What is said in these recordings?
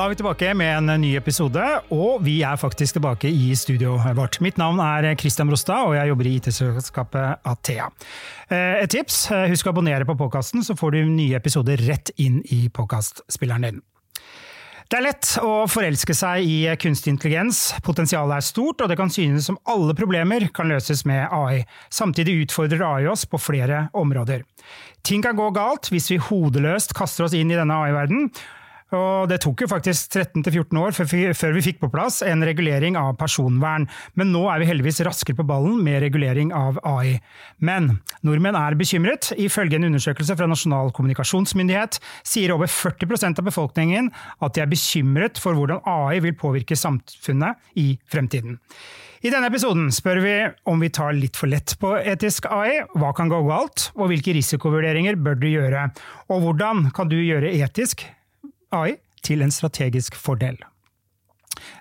Da er vi tilbake med en ny episode, og vi er faktisk tilbake i studioet vårt. Mitt navn er Christian Brostad, og jeg jobber i IT-selskapet Athea. Eh, et tips, eh, husk å abonnere på podkasten, så får du nye episoder rett inn i podkastspilleren din. Det er lett å forelske seg i kunstig intelligens. Potensialet er stort, og det kan synes som alle problemer kan løses med AI. Samtidig utfordrer AI oss på flere områder. Ting kan gå galt hvis vi hodeløst kaster oss inn i denne AI-verdenen, og det tok jo faktisk 13-14 år før vi fikk på plass en regulering av personvern, men nå er vi heldigvis raskere på ballen med regulering av AI. Men nordmenn er bekymret. Ifølge en undersøkelse fra Nasjonal kommunikasjonsmyndighet sier over 40% av befolkningen at de er bekymret for hvordan AI vil påvirke samfunnet i fremtiden. I denne episoden spør vi om vi tar litt for lett på etisk AI, hva kan gå galt, og hvilke risikovurderinger bør du gjøre, og hvordan kan du gjøre etisk AI til en strategisk fordel.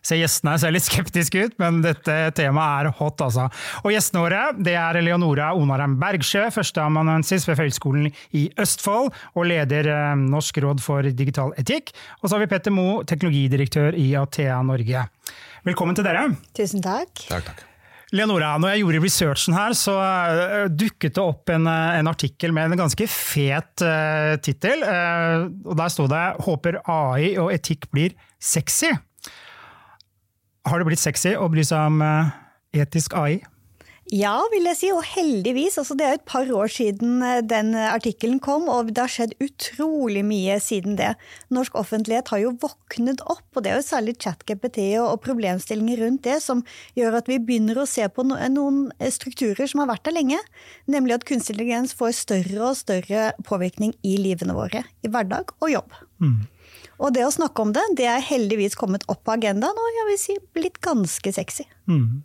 Se, gjestene ser litt skeptiske ut, men dette temaet er hot, altså. Og gjestene våre det er Leonora Onarheim Bergsjø, førsteamanuensis ved Høgskolen i Østfold og leder eh, Norsk råd for digital etikk. Og så har vi Petter Moe, teknologidirektør i Athea Norge. Velkommen til dere. Tusen takk. Takk, takk. Leonora, når jeg gjorde researchen her, så uh, dukket det opp en, uh, en, artikkel med en ganske fet uh, tittel. Uh, og Der sto det 'Håper AI og etikk blir sexy'. Har det blitt sexy å bry seg om etisk AI? Ja, vil jeg si, og heldigvis. Altså, det er et par år siden eh, den artikkelen kom, og det har skjedd utrolig mye siden det. Norsk offentlighet har jo våknet opp, og det er jo særlig ChatGPT og problemstillinger rundt det som gjør at vi begynner å se på noen strukturer som har vært der lenge. Nemlig at kunstig intelligens får større og større påvirkning i livene våre. I hverdag og jobb. Mm. Og det å snakke om det, det er heldigvis kommet opp på agendaen, og jeg vil si blitt ganske sexy. Mm.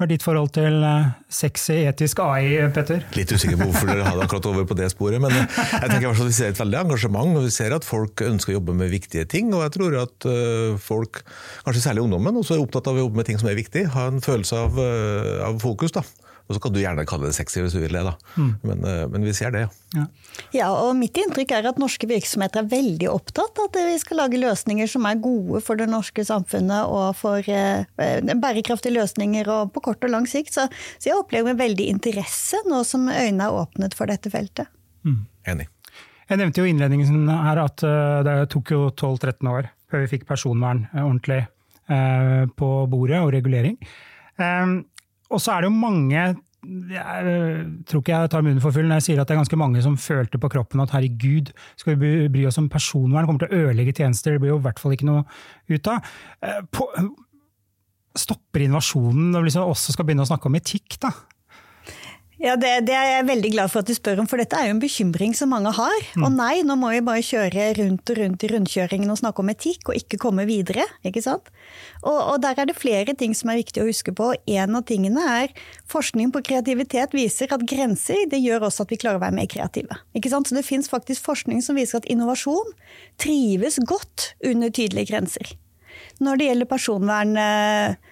Hva er ditt forhold til eh, sexy etisk AI, Petter? Litt usikker på hvorfor dere hadde akkurat over på det sporet, men eh, jeg tenker at vi ser et veldig engasjement, og vi ser at folk ønsker å jobbe med viktige ting. Og jeg tror at eh, folk, kanskje særlig ungdommen, også er opptatt av å jobbe med ting som er viktig. Ha en følelse av, av fokus. da. Og så kan du gjerne kalle det sexy hvis du vil det, da. Mm. Men, eh, men, vi ser det, ja. ja. og mitt inntrykk er at norske virksomheter er veldig opptatt av at vi skal lage løsninger som er gode for det norske samfunnet og for eh, bærekraftige løsninger og på kort og lang sikt. Så, så jeg opplever med veldig interesse nå som øynene er åpnet for dette feltet. Mm. Enig. Jeg nevnte jo innledningen her at uh, det tok jo 12-13 år før vi fikk personvern uh, ordentlig på bordet og regulering. Og så er det jo mange jeg øh, tror ikke jeg tar munnen for full når jeg sier at det er ganske mange som følte på kroppen at herregud, skal vi bry oss om personvern, kommer til å ødelegge tjenester, det blir jo i hvert fall ikke noe ut av. På, stopper innovasjonen når vi liksom også skal begynne å snakke om etikk, da? Ja, det, det, er jeg veldig glad for at du spør om, for dette er jo en bekymring som mange har. Mm. Og nei, nå må vi bare kjøre rundt og rundt i rundkjøringen og snakke om etikk, og ikke komme videre. ikke sant? Og, og der er det flere ting som er viktig å huske på. En av tingene er forskning på kreativitet viser at grenser det gjør også at vi klarer å være mer kreative. Ikke sant? Så det fins faktisk forskning som viser at innovasjon trives godt under tydelige grenser. Når det gjelder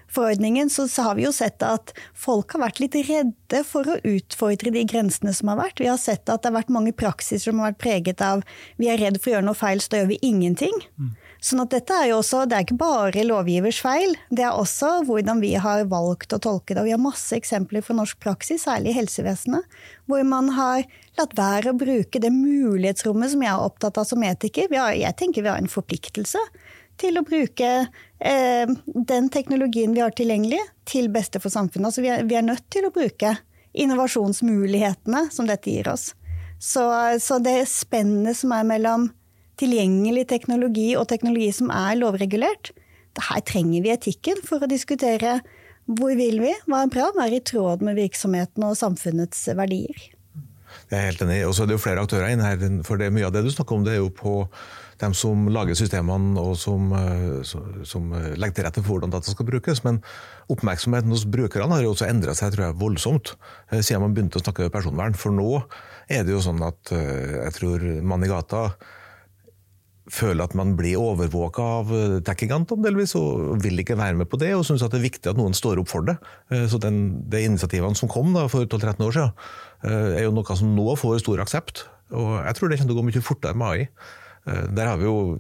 personvernforordningen, så, har vi jo sett at folk har vært litt redde for å utfordre de grensene som har vært. Vi har sett at det har vært mange praksiser som har vært preget av vi er redd for å gjøre noe feil, så da gjør vi ingenting. Mm. Sånn at dette er jo også, det er ikke bare lovgivers feil, det er også hvordan vi har valgt å tolke det. Og vi har masse eksempler fra norsk praksis, særlig i helsevesenet, hvor man har latt være å bruke det mulighetsrommet som jeg er opptatt av som etiker. Har, jeg tenker vi har en forpliktelse til å bruke den teknologien vi har tilgjengelig, til beste for samfunnet. Altså vi, er, vi er nødt til å bruke innovasjonsmulighetene som dette gir oss. Så, så det spennet som er mellom tilgjengelig teknologi og teknologi som er lovregulert, her trenger vi etikken for å diskutere hvor vil vi, hva er bra, hva er i tråd med virksomheten og samfunnets verdier. Jeg er helt enig. Og så er det jo flere aktører inne her. for det, Mye av det du snakker om, det er jo på dem som lager systemene og som, eh, som, legger til rette for hvordan data skal brukes. Men oppmerksomheten hos brukerne har jo også endret seg tror jeg, voldsomt eh, siden man begynte å snakke personvern. For nå er det jo sånn at eh, jeg tror man i gata føler at man blir overvåka av tech-gigantene delvis, og vil ikke være med på det, og syns det er viktig at noen står opp for det. Så den, de initiativene som kom da, for 12-13 år siden, er jo noe som nå får stor aksept. Og jeg tror det kommer til å gå mye fortere med AI. Der har vi jo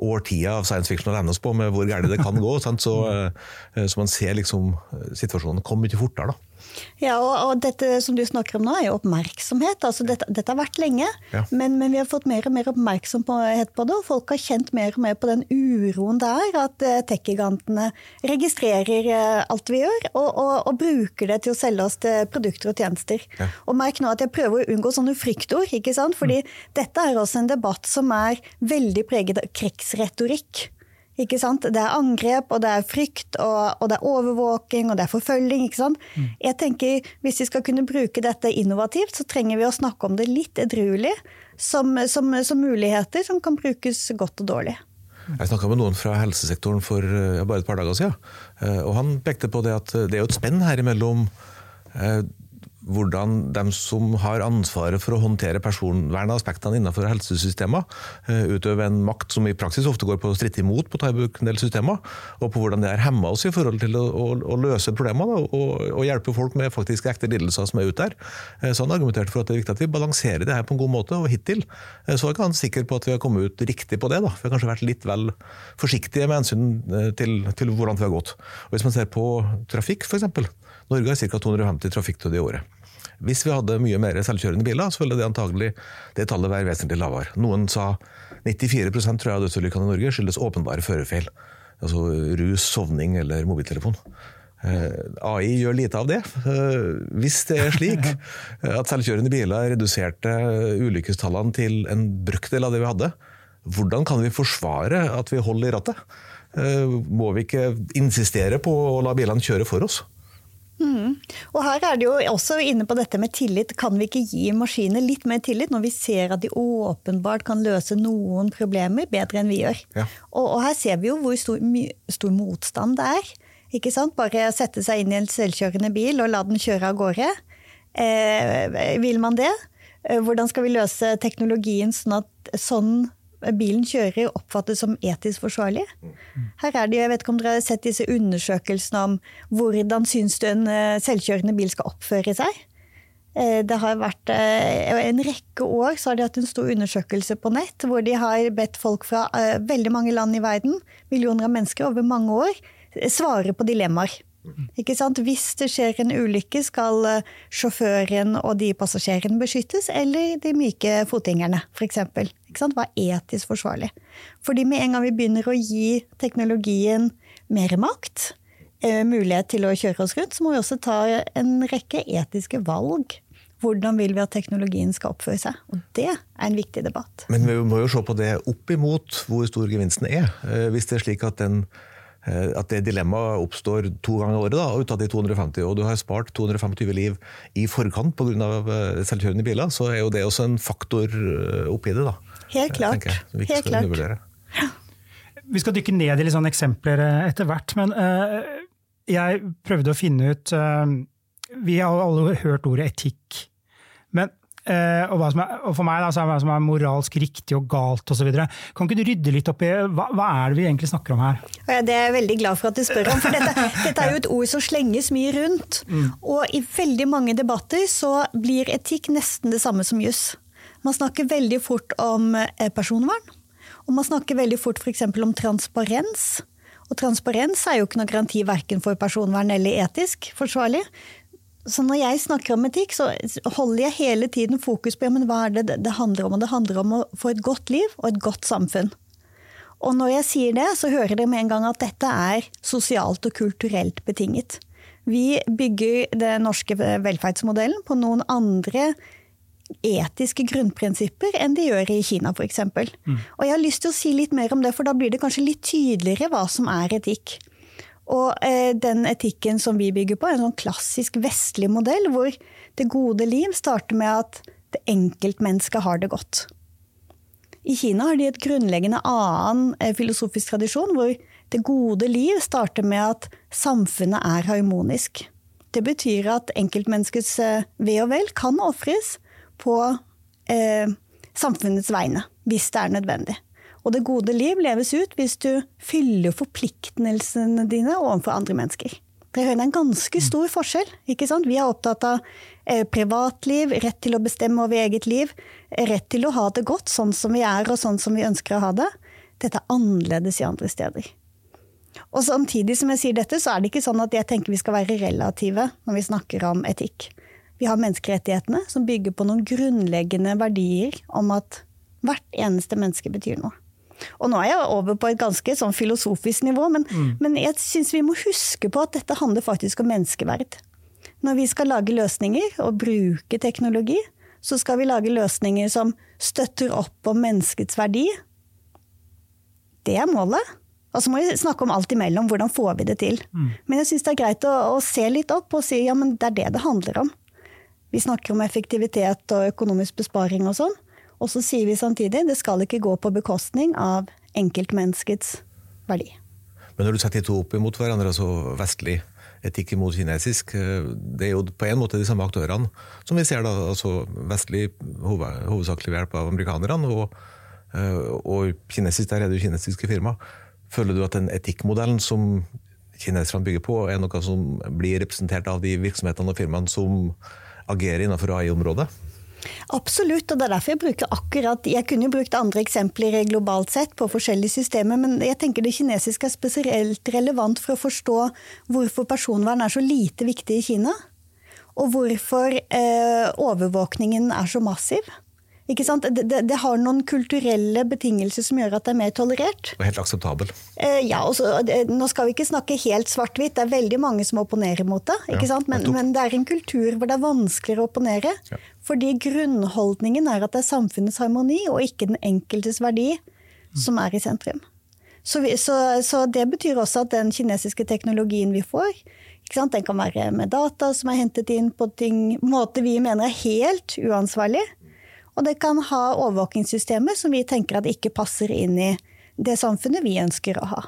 årtida av science fiction å lene oss på med hvor galt det kan gå. Så, så, man ser liksom situasjonen komme mye fortere. da. Ja, og, og, dette som du snakker om nå er jo oppmerksomhet. Altså, dette, dette, har vært lenge, ja. men, men, vi har fått mer og mer oppmerksomhet på det. Og folk har kjent mer og mer på den uroen det er at uh, tech-gigantene registrerer uh, alt vi gjør, og, og, og, bruker det til å selge oss til produkter og tjenester. Ja. Og merk nå at jeg prøver å unngå sånne fryktord, ikke sant? fordi mm. dette er også en debatt som er veldig preget av krigsretorikk. Ikke sant? Det er angrep, og det er frykt, og, og det er overvåking, og det er forfølging. ikke sant? Mm. Jeg tenker, Hvis vi skal kunne bruke dette innovativt, så trenger vi å snakke om det litt edruelig. Som, som, som muligheter som kan brukes godt og dårlig. Jeg snakka med noen fra helsesektoren for ja, bare et par dager siden. Eh, og han pekte på det at det er jo et spenn her imellom eh, hvordan de som har ansvaret for å håndtere personvernaspektene innenfor helsesystemer, eh, utøver en makt som i praksis ofte går på å stritte imot på å ta i bruk en del systemer, og på hvordan det har hemma oss i forhold til å, å, å løse problemer og, og, hjelpe folk med faktisk ekte lidelser som er ute der. Eh, så han argumenterte for at det er viktig at vi balanserer det her på en god måte, og hittil eh, så er ikke han sikker på at vi har kommet ut riktig på det. Da. Vi har kanskje vært litt vel forsiktige med hensyn til, til hvordan vi har gått. Og hvis man ser på trafikk, f.eks. Norge har ca. 250 trafikkdøde i året. Hvis vi hadde mye mer selvkjørende biler, så ville det antagelig det tallet være vesentlig lavere. Noen sa 94% tror jeg av dødsulykkene i Norge skyldes åpenbare førerfeil. Altså rus, sovning eller mobiltelefon. Eh, AI gjør lite av det. Eh, hvis det er slik at selvkjørende biler reduserte ulykkestallene til en brøkdel av det vi hadde, hvordan kan vi forsvare at vi holder i rattet? Eh, må vi ikke insistere på å la bilene kjøre for oss? Mm. Og her er det jo også inne på dette med tillit. Kan vi ikke gi maskiner litt mer tillit når vi ser at de åpenbart kan løse noen problemer bedre enn vi gjør? Ja. Og, og, her ser vi jo hvor stor, stor, motstand det er. Ikke sant? Bare sette seg inn i en selvkjørende bil og la den kjøre av gårde. Eh, vil man det? Eh, hvordan skal vi løse teknologien sånn at sånn bilen kjører, oppfattes som etisk forsvarlig. Her er det, jeg vet ikke om dere har sett disse undersøkelsene om hvordan syns du en eh, selvkjørende bil skal oppføre seg? Eh, det har vært eh, En rekke år så har de hatt en stor undersøkelse på nett, hvor de har bedt folk fra veldig mange land i verden, millioner av mennesker over mange år, svare på dilemmaer. Hvis det skjer en ulykke, skal eh, sjåføren og de passasjerene beskyttes, eller de myke fotgjengerne, f.eks. Hva er etisk forsvarlig? Fordi med en gang vi begynner å gi teknologien mer makt, eh, mulighet til å kjøre oss rundt, så må vi også ta en rekke etiske valg. Hvordan vil vi at teknologien skal oppføre seg? Og Det er en viktig debatt. Men vi må jo se på det opp imot hvor stor gevinsten er. Eh, hvis det er slik at den at det dilemmaet oppstår to ganger i året da, ut av de 250, og du har spart 225 liv i forkant pga. Eh, selvkjørende biler, så er jo det også en faktor eh, oppi det. da. Helt klart. Jeg, Helt klart. Vi skal dykke ned i litt sånne eksempler etter hvert, men uh, jeg prøvde å finne ut uh, Vi har alle hørt ordet etikk. Men Uh, og, er, og, for meg da, så er hva som er moralsk riktig og galt osv. Kan ikke du rydde litt opp i hva, hva, er det vi egentlig snakker om her? Ja, det er jeg veldig glad for at du spør om, for dette, dette er jo et ord som slenges mye rundt. Mm. Og i veldig mange debatter så blir etikk nesten det samme som juss. Man snakker veldig fort om eh, personvern, og man snakker veldig fort f.eks. om transparens. Og transparens er jo ikke noe garanti verken for personvern eller etisk forsvarlig. Så når jeg snakker om etikk, så holder jeg hele tiden fokus på ja, men hva er det det handler om. Og det handler om å få et godt liv og et godt samfunn. Og når jeg sier det, så hører dere med en gang at dette er sosialt og kulturelt betinget. Vi bygger den norske velferdsmodellen på noen andre etiske grunnprinsipper enn de gjør i Kina f.eks. Mm. Og jeg har lyst til å si litt mer om det, for da blir det kanskje litt tydeligere hva som er etikk. Og eh, den etikken som vi bygger på, er en sånn klassisk vestlig modell, hvor det gode liv starter med at det enkeltmennesket har det godt. I Kina har de et grunnleggende annen eh, filosofisk tradisjon, hvor det gode liv starter med at samfunnet er harmonisk. Det betyr at enkeltmenneskets eh, ve og vel kan ofres på eh, samfunnets vegne, hvis det er nødvendig. Og det gode liv leves ut hvis du fyller forpliktelsene dine overfor andre mennesker. Det er en ganske stor forskjell. ikke sant? Vi er opptatt av eh, privatliv, rett til å bestemme over eget liv, rett til å ha det godt sånn som vi er og sånn som vi ønsker å ha det. Dette er annerledes i andre steder. Og samtidig som jeg sier dette, så er det ikke sånn at jeg tenker vi skal være relative når vi snakker om etikk. Vi har menneskerettighetene, som bygger på noen grunnleggende verdier om at hvert eneste menneske betyr noe. Og nå er jeg over på et ganske sånn filosofisk nivå, men, mm. men jeg syns vi må huske på at dette handler faktisk om menneskeverd. Når vi skal lage løsninger og bruke teknologi, så skal vi lage løsninger som støtter opp om menneskets verdi. Det er målet. Og så må vi snakke om alt imellom, hvordan får vi det til. Mm. Men jeg syns det er greit å, å, se litt opp og si ja, men det er det det handler om. Vi snakker om effektivitet og økonomisk besparing og sånn. Og så sier vi samtidig det skal ikke gå på bekostning av enkeltmenneskets verdi. Men når du setter de to opp imot hverandre, altså vestlig etikk imot kinesisk, eh, det er jo på en måte de samme aktørene som vi ser da, altså vestlig hovedsakelig ved hjelp av amerikanerne, og, eh, og kinesisk, der er det jo kinesiske firma. Føler du at den etikkmodellen som kineserne bygger på, er noe som blir representert av de virksomhetene og firmaene som agerer innenfor AI-området? Absolutt, og det er derfor jeg bruker akkurat Jeg kunne brukt andre eksempler globalt sett på forskjellige systemer, men jeg tenker det kinesiske er spesielt relevant for å forstå hvorfor personvern er så lite viktig i Kina. Og hvorfor eh, overvåkningen er så massiv. Ikke sant? Det, det, det, har noen kulturelle betingelser som gjør at det er mer tolerert. Og helt akseptabel. Eh, ja, også, Nå skal vi ikke snakke helt svart-hvitt, det er veldig mange som opponerer mot det. ikke ja, sant? Men, men, det er en kultur hvor det er vanskeligere å opponere. Ja. Fordi grunnholdningen er at det er samfunnets harmoni og ikke den enkeltes verdi som er i sentrum. Så, vi, så, så det betyr også at den kinesiske teknologien vi får, den kan være med data som er hentet inn på ting, måter vi mener er helt uansvarlig. Og det kan ha overvåkingssystemer som vi tenker at ikke passer inn i det samfunnet vi ønsker å ha.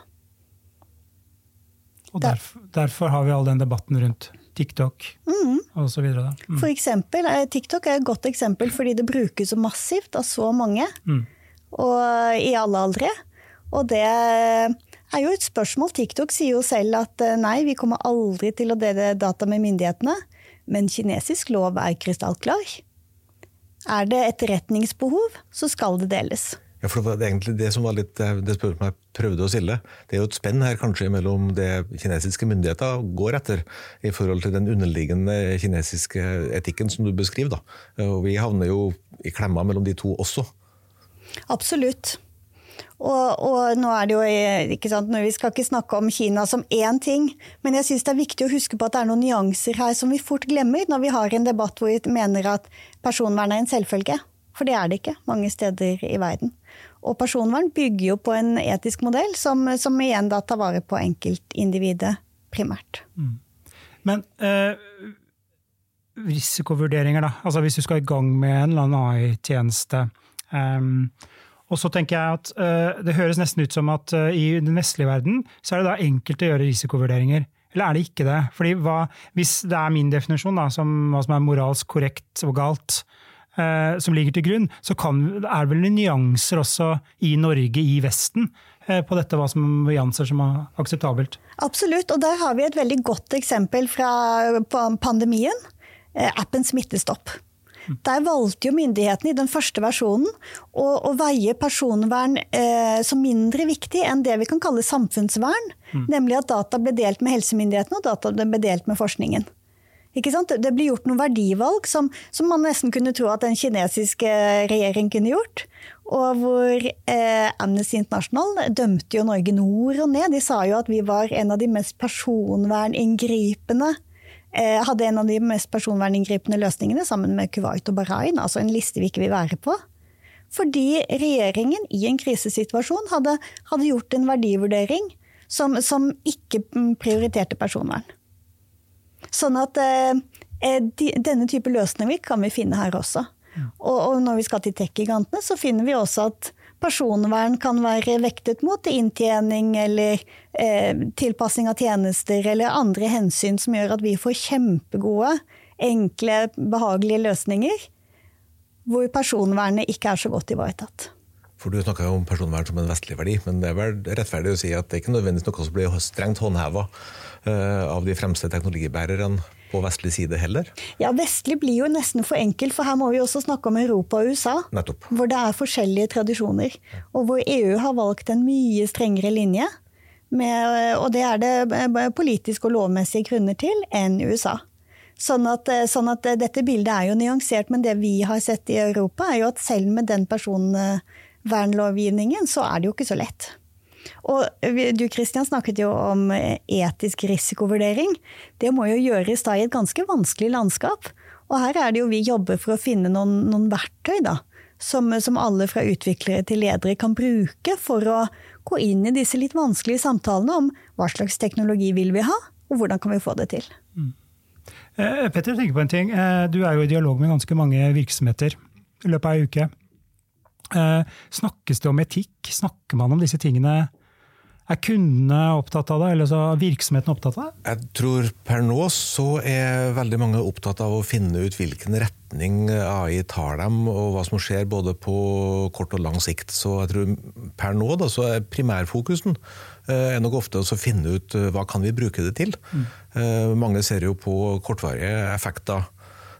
Og derfor, derfor har vi all den debatten rundt TikTok mm. osv. Mm. For eksempel, eh, TikTok er et godt eksempel fordi det brukes så massivt av så mange. Mm. Og i alle aldre. Og det er jo et spørsmål. TikTok sier jo selv at eh, nei, vi kommer aldri til å dele data med myndighetene. Men kinesisk lov er krystallklar. Er det etterretningsbehov, så skal det deles. Ja, for Det var egentlig det som var litt eh, det spørsmålet jeg prøvde å stille. Det er jo et spenn her kanskje mellom det kinesiske myndigheter går etter, i forhold til den underliggende kinesiske etikken som du beskriver. Da. Og vi havner jo i klemma mellom de to også. Absolutt. Og, og, nå er det jo ikke sant, Vi skal ikke snakke om Kina som én ting, men jeg syns det er viktig å huske på at det er noen nyanser her som vi fort glemmer når vi har en debatt hvor vi mener at personvern er en selvfølge. For det er det ikke mange steder i verden. Og personvern bygger jo på en etisk modell som, som igjen da tar vare på enkeltindividet primært. Mm. Men eh, risikovurderinger, da. Altså hvis du skal i gang med en eller annen AI-tjeneste. Um, og så tenker jeg at uh, Det høres nesten ut som at uh, i den vestlige verden så er det da enkelt å gjøre risikovurderinger. Eller er det ikke det? Fordi hva, Hvis det er min definisjon, da, som hva som er moralsk korrekt og galt, uh, som ligger til grunn, så kan, er det vel nyanser også i Norge, i Vesten, på dette hva som vi anser som akseptabelt? Absolutt, og der har vi et veldig godt eksempel fra pandemien. Appen Smittestopp. Der valgte jo myndighetene i den første versjonen å, å veie personvern eh, som mindre viktig enn det vi kan kalle samfunnsvern. Mm. Nemlig at data ble delt med helsemyndighetene og data ble delt med forskningen. Det blir gjort noen verdivalg som, som, man nesten kunne tro at den kinesiske regjering kunne gjort. Og hvor eh, Amnesty International dømte jo Norge nord og ned. De sa jo at vi var en av de mest personverninngripende Eh, hadde en av de mest personverninngripende løsningene sammen med Kuwait og Bahrain, altså en liste vi ikke vil være på. Fordi regjeringen i en krisesituasjon hadde, hadde gjort en verdivurdering som, som, ikke prioriterte personvern. Sånn at eh, eh de, denne type løsninger kan vi finne her også. Og, og når vi skal til tech-gigantene, så finner vi også at personvern kan være vektet mot inntjening eller eh, tilpassing av tjenester eller andre hensyn som gjør at vi får kjempegode, enkle, behagelige løsninger hvor personvernet ikke er så godt ivaretatt. For Du snakka om personvern som en vestlig verdi, men det er vel rettferdig å si at det er ikke nødvendigvis noe som blir strengt håndheva av de fremste teknologibærerne på vestlig side heller? Ja, Vestlig blir jo nesten for enkelt, for her må vi også snakke om Europa og USA. Nettopp. Hvor det er forskjellige tradisjoner. Og hvor EU har valgt en mye strengere linje. Med, og det er det politiske og lovmessige grunner til, enn USA. Sånn at, sånn at, dette bildet er jo nyansert, men det vi har sett i Europa, er jo at selv med den personvernlovgivningen, så er det jo ikke så lett. Og du Christian, snakket jo om etisk risikovurdering. Det må jo gjøres da i et ganske vanskelig landskap. Og her er det jo vi jobber for å finne noen, noen verktøy da, som, som, alle fra utviklere til ledere kan bruke for å gå inn i disse litt vanskelige samtalene om hva slags teknologi vil vi ha, og hvordan kan vi få det til. Mm. Eh, Petter, tenker på en ting. Eh, du er jo i dialog med ganske mange virksomheter i løpet av ei uke. Eh, snakkes det om etikk? Snakker man om disse tingene er kundene opptatt av det, eller så er virksomheten opptatt av det? Jeg tror Per nå så er veldig mange opptatt av å finne ut hvilken retning AI tar dem, og hva som skjer både på kort og lang sikt. Så jeg tror per nå da, så er primærfokusen eh, er nok ofte å finne ut eh, hva kan vi bruke det til. Mm. Mange ser jo på kortvarige effekter.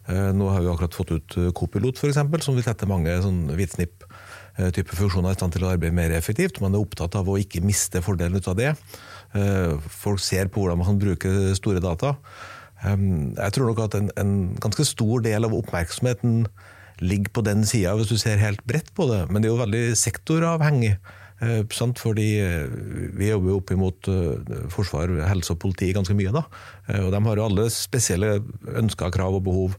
Nå har vi akkurat fått ut Copilot, f.eks., som vil tette mange sånn hvitsnipp Eh, type funksjoner i stand til å arbeide mer effektivt. Man er opptatt av å ikke miste fordelen ut av det. Eh, folk ser på hvordan man kan bruke store data. Eh, jeg tror nok at en, en ganske stor del av oppmerksomheten ligger på den sida, hvis du ser helt bredt på det. Men det er jo veldig sektoravhengig. Fordi vi jobber jo opp imot forsvar, helse og politi ganske mye. da. Og de har jo alle spesielle ønsker, krav og behov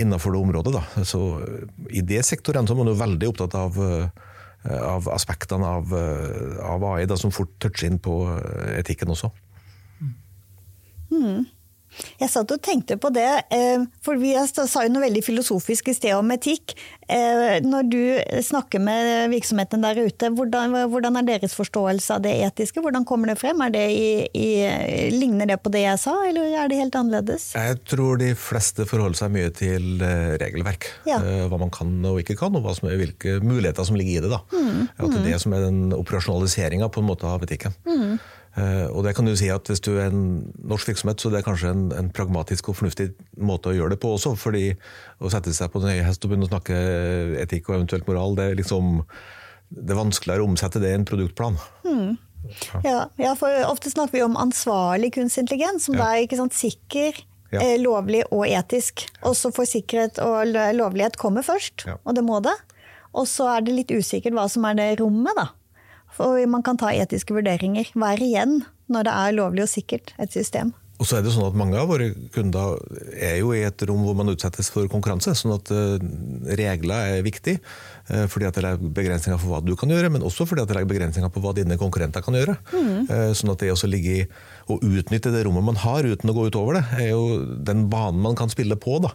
innenfor det området. Da. Så I det sektoren så er man jo veldig opptatt av, eh, av aspektene av, eh, av AI, da, som fort toucher inn på etikken også. Mm. Jeg satt og tenkte på det, eh, for vi sa jo noe veldig filosofisk i sted om etikk. Eh, når du snakker med virksomheten der ute, hvordan, hvordan, er deres forståelse av det etiske? Hvordan kommer det frem? Det i, i, ligner det på det jeg sa, eller er det helt annerledes? Jeg tror de fleste forholder seg mye til eh, regelverk. Ja. Hva man kan og ikke kan, og er, hvilke muligheter som ligger i det. Mm, At det er mm. det som er den operasjonaliseringa av etikken. Mm. Uh, og det kan du si at Hvis du er en norsk virksomhet, så det er kanskje en, en, pragmatisk og fornuftig måte å gjøre det på også. fordi Å sette seg på den høye hest og begynne å snakke etikk og eventuelt moral, det er liksom det er vanskeligere å omsette det i en produktplan. Mm. Ja. ja. for ofte snakker vi om ansvarlig kunstig intelligens, som ja. da er ikke sant, sikker, ja. eh, lovlig og etisk. Også for sikkerhet og lovlighet kommer først, og det må det. Og så er det litt usikkert hva som er det rommet, da. Og man kan ta etiske vurderinger. Hva er igjen når det er lovlig og sikkert et system? Og så er det sånn at Mange av våre kunder er jo i et rom hvor man utsettes for konkurranse. sånn at uh, Regler er viktig, uh, fordi at det legger begrensninger for hva du kan gjøre, men også fordi at det legger begrensninger på hva dine konkurrenter kan gjøre. Mm. Uh, sånn at det også ligger i å utnytte det rommet man har uten å gå utover det, er jo den banen man kan spille på. Da.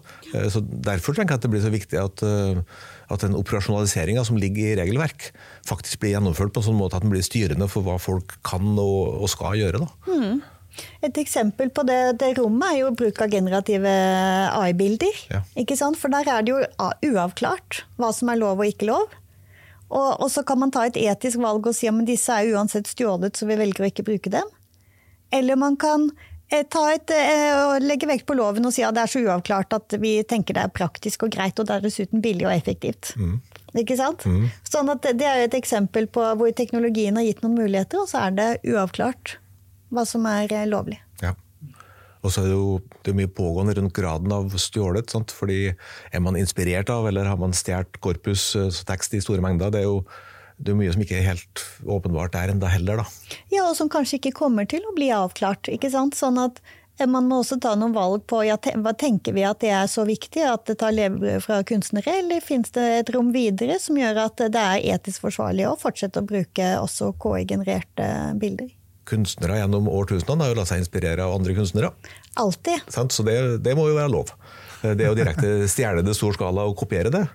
så Derfor tenker jeg at det blir så viktig at at den operasjonaliseringa som ligger i regelverk, faktisk blir gjennomført på en sånn måte at den blir styrende for hva folk kan og, og skal gjøre. Mm. Et eksempel på det, det, rommet er jo bruk av generative AI-bilder. Ja. For der er det jo uavklart hva som er lov og ikke lov. Og, og så kan man ta et etisk valg og si at disse er uansett stjålet, så vi velger å ikke bruke dem. Eller man kan Eh, et, eh, legge vekt på loven og si at det er så uavklart at vi tenker det er praktisk og greit, og det er dessuten billig og effektivt. Mm. Ikke sant? Mm. Sånn at Det er et eksempel på hvor teknologien har gitt noen muligheter, og så er det uavklart hva som er eh, lovlig. Ja. Og så er det jo det er mye pågående rundt graden av stjålet. Sant? fordi Er man inspirert av, eller har man stjålet korpus, tekst i store mengder? det er jo det er mye som ikke er helt åpenbart der enda heller, da. Ja, og som kanskje ikke kommer til å bli avklart. ikke sant? Sånn at eh, man må også ta noen valg på ja, hva tenker vi at det er så viktig at det tar levebrød fra kunstnere, eller finnes det et rom videre som gjør at det er etisk forsvarlig å fortsette å bruke også KI-genererte bilder? Kunstnere gjennom årtusenene har jo latt seg inspirere av andre kunstnere. Alltid. Så det, det må jo være lov. Det er jo direkte stjele det stor skala og kopiere det.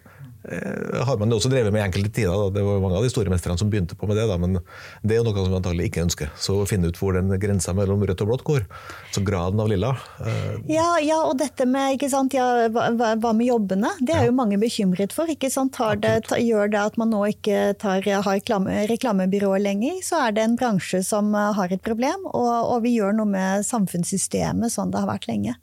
Eh, har man også drevet med i enkelte tider. Da. Det var mange av de store mesterne som begynte på med det, da. men det er noe som vi antagelig ikke ønsker. Så å finne ut hvor den grensa mellom rødt og blått går, så graden av lilla eh. ja, ja, og dette med ikke sant, ja, hva, hva, med jobbene? Det er jo mange bekymret for. ikke sant? Det, gjør det at man nå ikke tar, har reklame, reklamebyråer lenger, så er det en bransje som eh, har et problem. Og, og vi gjør noe med samfunnssystemet sånn det har vært lenge.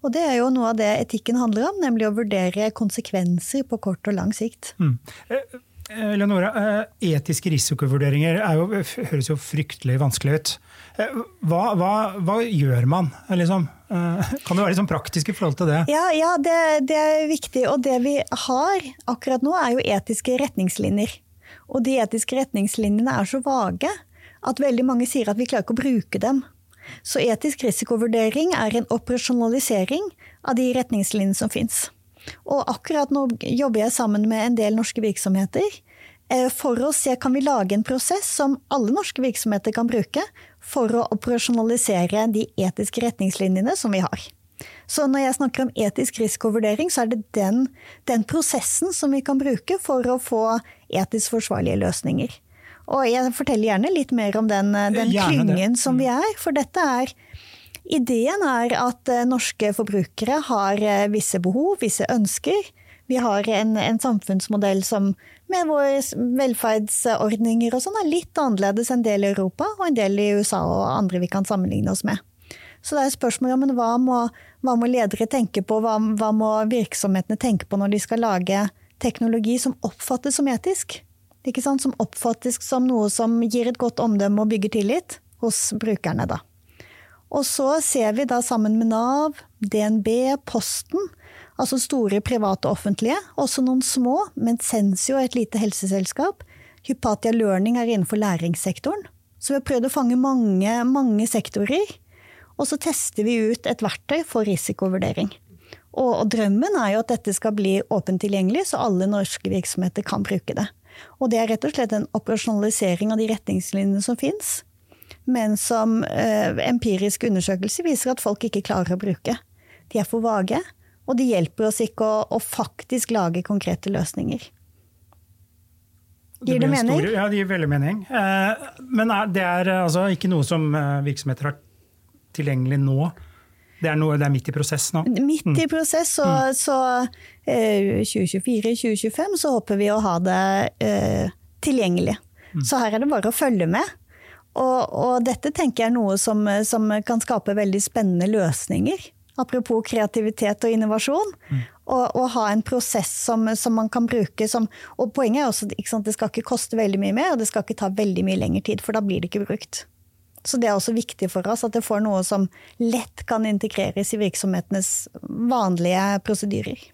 Og det er jo noe av det etikken handler om, nemlig å vurdere konsekvenser på kort og lang sikt. Mm. Eh, eh, Leonora, eh, etiske risikovurderinger jo, høres jo fryktelig vanskelig ut. Hva, hva, hva gjør man, liksom? Kan det være liksom praktisk i forhold til det? Ja, ja det, det, er viktig. Og det vi har akkurat nå, er jo etiske retningslinjer. Og de etiske retningslinjene er så vage at veldig mange sier at vi klarer ikke å bruke dem. Så etisk risikovurdering er en operasjonalisering av de retningslinjene som fins. Og akkurat nå jobber jeg sammen med en del norske virksomheter eh, for å se kan vi lage en prosess som alle norske virksomheter kan bruke for å operasjonalisere de etiske retningslinjene som vi har. Så når jeg snakker om etisk risikovurdering, så er det den, den prosessen som vi kan bruke for å få etisk forsvarlige løsninger. Og jeg forteller gjerne litt mer om den, eh, den klyngen som vi mm. er, for dette er Ideen er at eh, norske forbrukere har eh, visse behov, visse ønsker. Vi har en, en samfunnsmodell som med våre velferdsordninger og sånn er litt annerledes enn del i Europa og en del i USA og andre vi kan sammenligne oss med. Så det er spørsmålet om hva må, hva må ledere tenke på, hva, hva må virksomhetene tenke på når de skal lage teknologi som oppfattes som etisk? Som oppfattes som noe som gir et godt omdømme og bygger tillit hos brukerne. Da. Og så ser vi da sammen med Nav, DNB, Posten, altså store private og offentlige, også noen små, men Sensio er et lite helseselskap. Hypatia Learning er innenfor læringssektoren. Så vi har prøvd å fange mange, mange sektorer. Og så tester vi ut et verktøy for risikovurdering. Og, og drømmen er jo at dette skal bli åpent tilgjengelig, så alle norske virksomheter kan bruke det. Og det er rett og slett en operasjonalisering av de retningslinjene som fins, men som eh, empirisk undersøkelse viser at folk ikke klarer å bruke. De er for vage, og de hjelper oss ikke å, å faktisk lage konkrete løsninger. Gir det, det mening? Stor, ja, det gir veldig mening. Eh, men det er eh, altså ikke noe som virksomheter har tilgjengelig nå? Det er, noe, det er, midt i prosess nå? Midt i mm. prosess, så, mm. så eh, 2024-2025 så håper vi å ha det eh, tilgjengelig. Mm. Så her er det bare å følge med. Og, og dette tenker jeg er noe som, som, kan skape veldig spennende løsninger. Apropos kreativitet og innovasjon. Mm. Og, og, ha en prosess som, som man kan bruke som Og poenget er også at det skal ikke koste veldig mye mer, og det skal ikke ta veldig mye lengre tid, for da blir det ikke brukt. Så det er også viktig for oss at det får noe som lett kan integreres i virksomhetenes vanlige prosedyrer.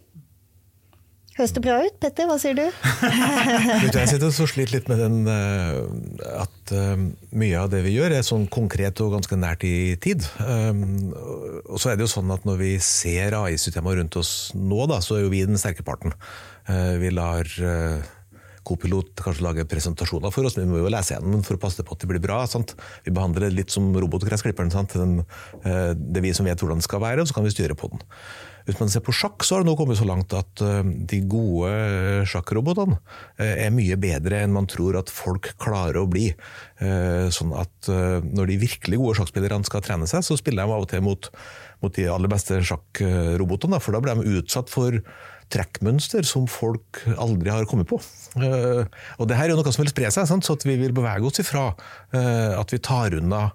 Høres det bra ut, Petter? Hva sier du? jeg sitter og sliter litt med den eh, at eh, mye av det vi gjør er sånn konkret og ganske nært i tid. Um, og så er det jo sånn at når vi ser AI-systemene rundt oss nå, da, så er jo vi den sterke parten. Eh, vi lar Copilot kanskje lager presentasjoner for oss, men vi må jo lese gjennom for å passe på at det blir bra. Sant? Vi behandler det litt som robotgressklipperen. Den, det er vi som vet hvordan det skal være, og så kan vi styre på den. Hvis man ser på sjakk, så har det nå kommet så langt at eh, de gode eh, sjakkrobotene er mye bedre enn man tror at folk klarer å bli. Sånn at når de virkelig gode sjakkspillerne skal trene seg, så spiller de av og til mot, mot de aller beste sjakkrobotene, for da blir de utsatt for trekkmønster som folk aldri har kommet på. Eh, og det her er jo noe som vil spre seg, sant? så vi vil bevege oss ifra eh, at vi tar unna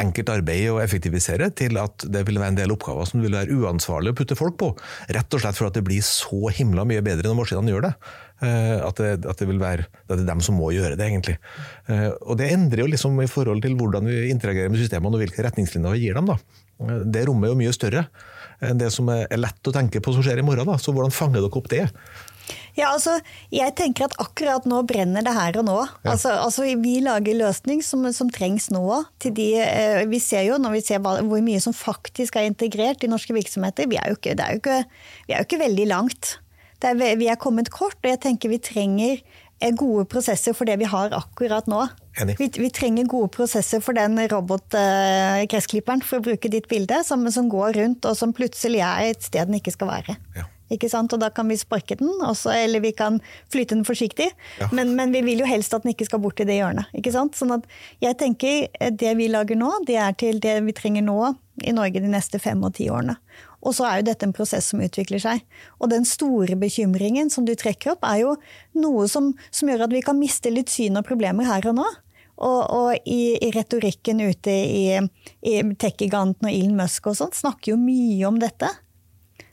enkelt arbeid og effektivisere, til at det vil være en del oppgaver som vil være uansvarlig å putte folk på. Rett og slett for at det blir så himla mye bedre når maskinene gjør det. Eh, at det, at det vil være det er dem som må gjøre det, egentlig. Og det endrer jo liksom i forhold til hvordan vi interagerer med systemene og hvilke retningslinjer vi gir dem. da. Det rommet er jo mye større det som er lett å tenke på som skjer i morgen. Da. Så hvordan fanger dere opp det? Ja, altså, jeg tenker at akkurat nå brenner det her og nå. Ja. Altså, altså, vi lager løsning som, som trengs nå. De, eh, vi ser jo når vi ser hvor mye som faktisk er integrert i norske virksomheter, vi er jo ikke, er jo ikke, vi er jo ikke veldig langt. Er, vi er kommet kort, og jeg tenker vi trenger gode prosesser for det vi har akkurat nå. Vi, vi, trenger gode prosesser for den robotgressklipperen, for å bruke ditt bilde, som, som, går rundt og som plutselig er et sted den ikke skal være. Ja. Ikke sant? Og da kan vi sparke den, også, eller vi kan flytte den forsiktig. Ja. Men, men, vi vil jo helst at den ikke skal bort i det hjørnet. Ikke sant? Sånn at jeg tenker det vi lager nå, det er til det vi trenger nå i Norge de neste fem og ti årene. Og så er jo dette en prosess som utvikler seg. Og den store bekymringen som du trekker opp, er jo noe som, som gjør at vi kan miste litt syn og problemer her og nå. Og, og i, i, retorikken ute i, i tech-giganten og Elon Musk og sånt snakker jo mye om dette.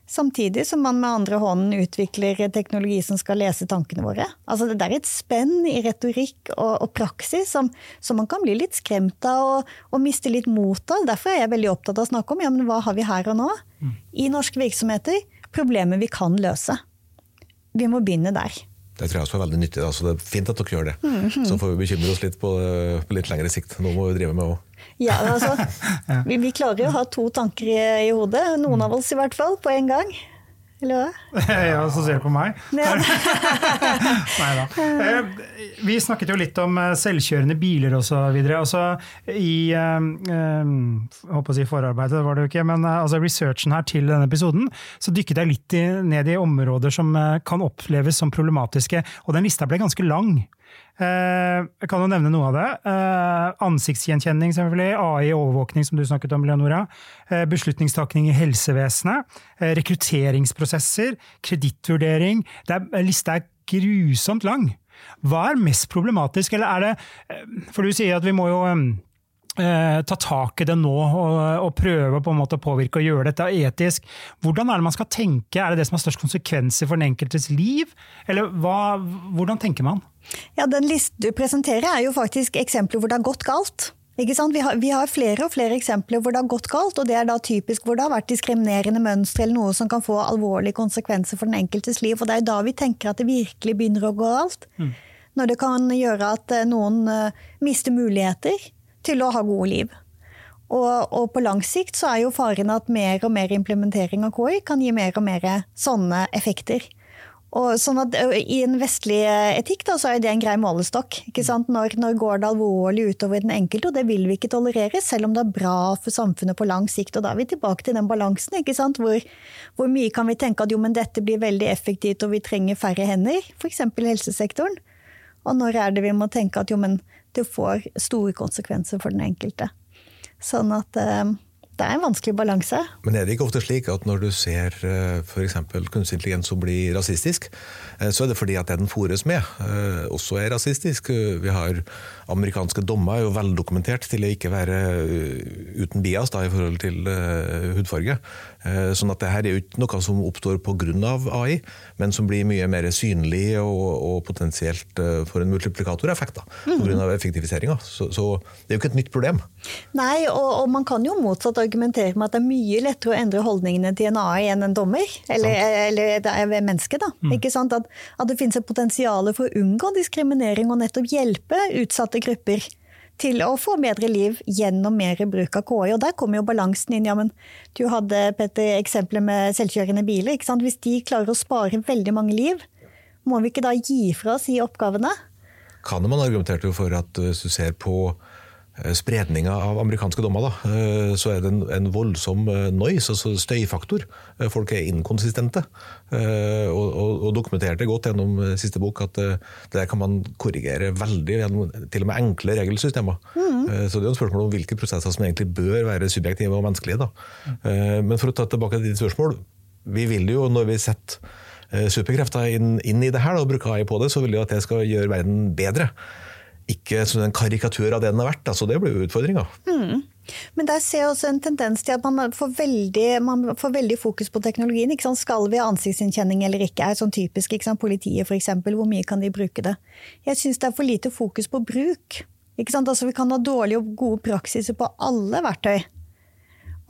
Samtidig som man med andre hånden utvikler teknologi som skal lese tankene våre. Altså Det er et spenn i retorikk og, og praksis som, som, man kan bli litt skremt av og, og, miste litt mot av. Derfor er jeg veldig opptatt av å snakke om ja, men hva har vi her og nå mm. i norske virksomheter. Problemer vi kan løse. Vi må begynne der. Det tror jeg også er veldig nyttig. Altså, det er fint at dere gjør det. Mm -hmm. Så får vi bekymre oss litt på, på litt lengre sikt. Nå må vi drive med òg. Ja, altså, vi, vi, klarer jo å ha to tanker i, i hodet, noen av oss i hvert fall, på en gang. Eller hva? ja, så ser du på meg. Nei da. Eh, vi snakket jo litt om eh, selvkjørende biler osv. Altså, I øh, å si forarbeidet, var det jo ikke, men altså, researchen her til denne episoden, så dykket jeg litt ned i områder som kan oppleves som problematiske. Og den lista ble ganske lang. Eh, jeg kan jo nevne noe av det. Eh, ansiktsgjenkjenning, selvfølgelig. AI-overvåkning, som du snakket om, Leonora. Eh, beslutningstakning i helsevesenet. Rekrutteringsprosesser. Kredittvurdering. Lista er grusomt lang. Hva er mest problematisk, eller er det For du sier at vi må jo ta tak i det nå og, og, prøve på en måte å påvirke og gjøre dette etisk. Hvordan er det man skal tenke? Er det det som har størst konsekvenser for den enkeltes liv? Eller hva, hvordan tenker man? Ja, Den listen du presenterer er jo faktisk eksempler hvor det har gått galt. Vi har, vi, har, flere og flere eksempler hvor det har gått galt, og det er da typisk hvor det har vært diskriminerende mønstre eller noe som kan få alvorlige konsekvenser for den enkeltes liv. Og det er da vi tenker at det virkelig begynner å gå galt. Mm. Når det kan gjøre at eh, noen uh, mister muligheter til å ha gode liv. Og, og, på lang sikt så er jo faren at mer og mer implementering av KI kan gi mer og mer sånne effekter. Og sånn at I en vestlig etikk da, så er det en grei målestokk. ikke sant? Når, når, går det alvorlig utover den enkelte, og det vil vi ikke tolerere, selv om det er bra for samfunnet på lang sikt. og Da er vi tilbake til den balansen. ikke sant? Hvor, hvor mye kan vi tenke at jo, men dette blir veldig effektivt og vi trenger færre hender, f.eks. helsesektoren. Og når er det vi må tenke at jo, men det får store konsekvenser for den enkelte. Sånn at eh, det er en vanskelig balanse. Men er det ikke ofte slik at når du ser eh, f.eks. kunstig intelligens som blir rasistisk, eh, så er det fordi at det den fôres med, også er rasistisk. Vi har amerikanske dommer er jo veldokumentert til å ikke være uten bias da, i forhold til hudfarge. Sånn at det her er jo ikke noe som oppstår pga. AI, men som blir mye mer synlig og, og potensielt får en multiplikatoreffekt pga. effektiviseringa. Så, så, det er jo ikke et nytt problem. Nei, og, og, man kan jo motsatt argumentere med at det er mye lettere å endre holdningene til en AI enn en dommer. Eller, eller det er ved mennesket, da. Mm. Ikke sant? At, at det finnes et potensial for å unngå diskriminering og nettopp hjelpe utsatte grupper til å få bedre liv gjennom mer bruk av KI. Og der kommer jo balansen inn. Ja, men du hadde Petter, eksempelet med selvkjørende biler. ikke sant? Hvis de klarer å spare veldig mange liv, må vi ikke da gi fra oss de oppgavene? Kan man argumentere for at hvis du ser på Eh, spredninga av amerikanske dommer, da, eh, så er det en, en, voldsom eh, noise, altså støyfaktor. Folk er inkonsistente. Og, og, og dokumenterte godt gjennom siste bok at det der kan man korrigere veldig gjennom til og med enkle regelsystemer. Mm. Så det er jo et spørsmål om hvilke prosesser som egentlig bør være subjektive og menneskelige. Da. Men for å ta tilbake til ditt spørsmål. Vi vil jo, når vi setter superkrefter inn, inn i det her og bruker AI på det, så vil vi at det skal gjøre verden bedre ikke som en karikatur av det den har vært. Altså, det blir jo utfordringa. Mm. Men der ser jeg også en tendens til at man får veldig, man får veldig fokus på teknologien. Skal vi ha ansiktsgjenkjenning eller ikke? er sånn typisk. Ikke Politiet f.eks. Hvor mye kan de bruke det? Jeg syns det er for lite fokus på bruk. Altså, vi kan ha dårlige og gode praksiser på alle verktøy.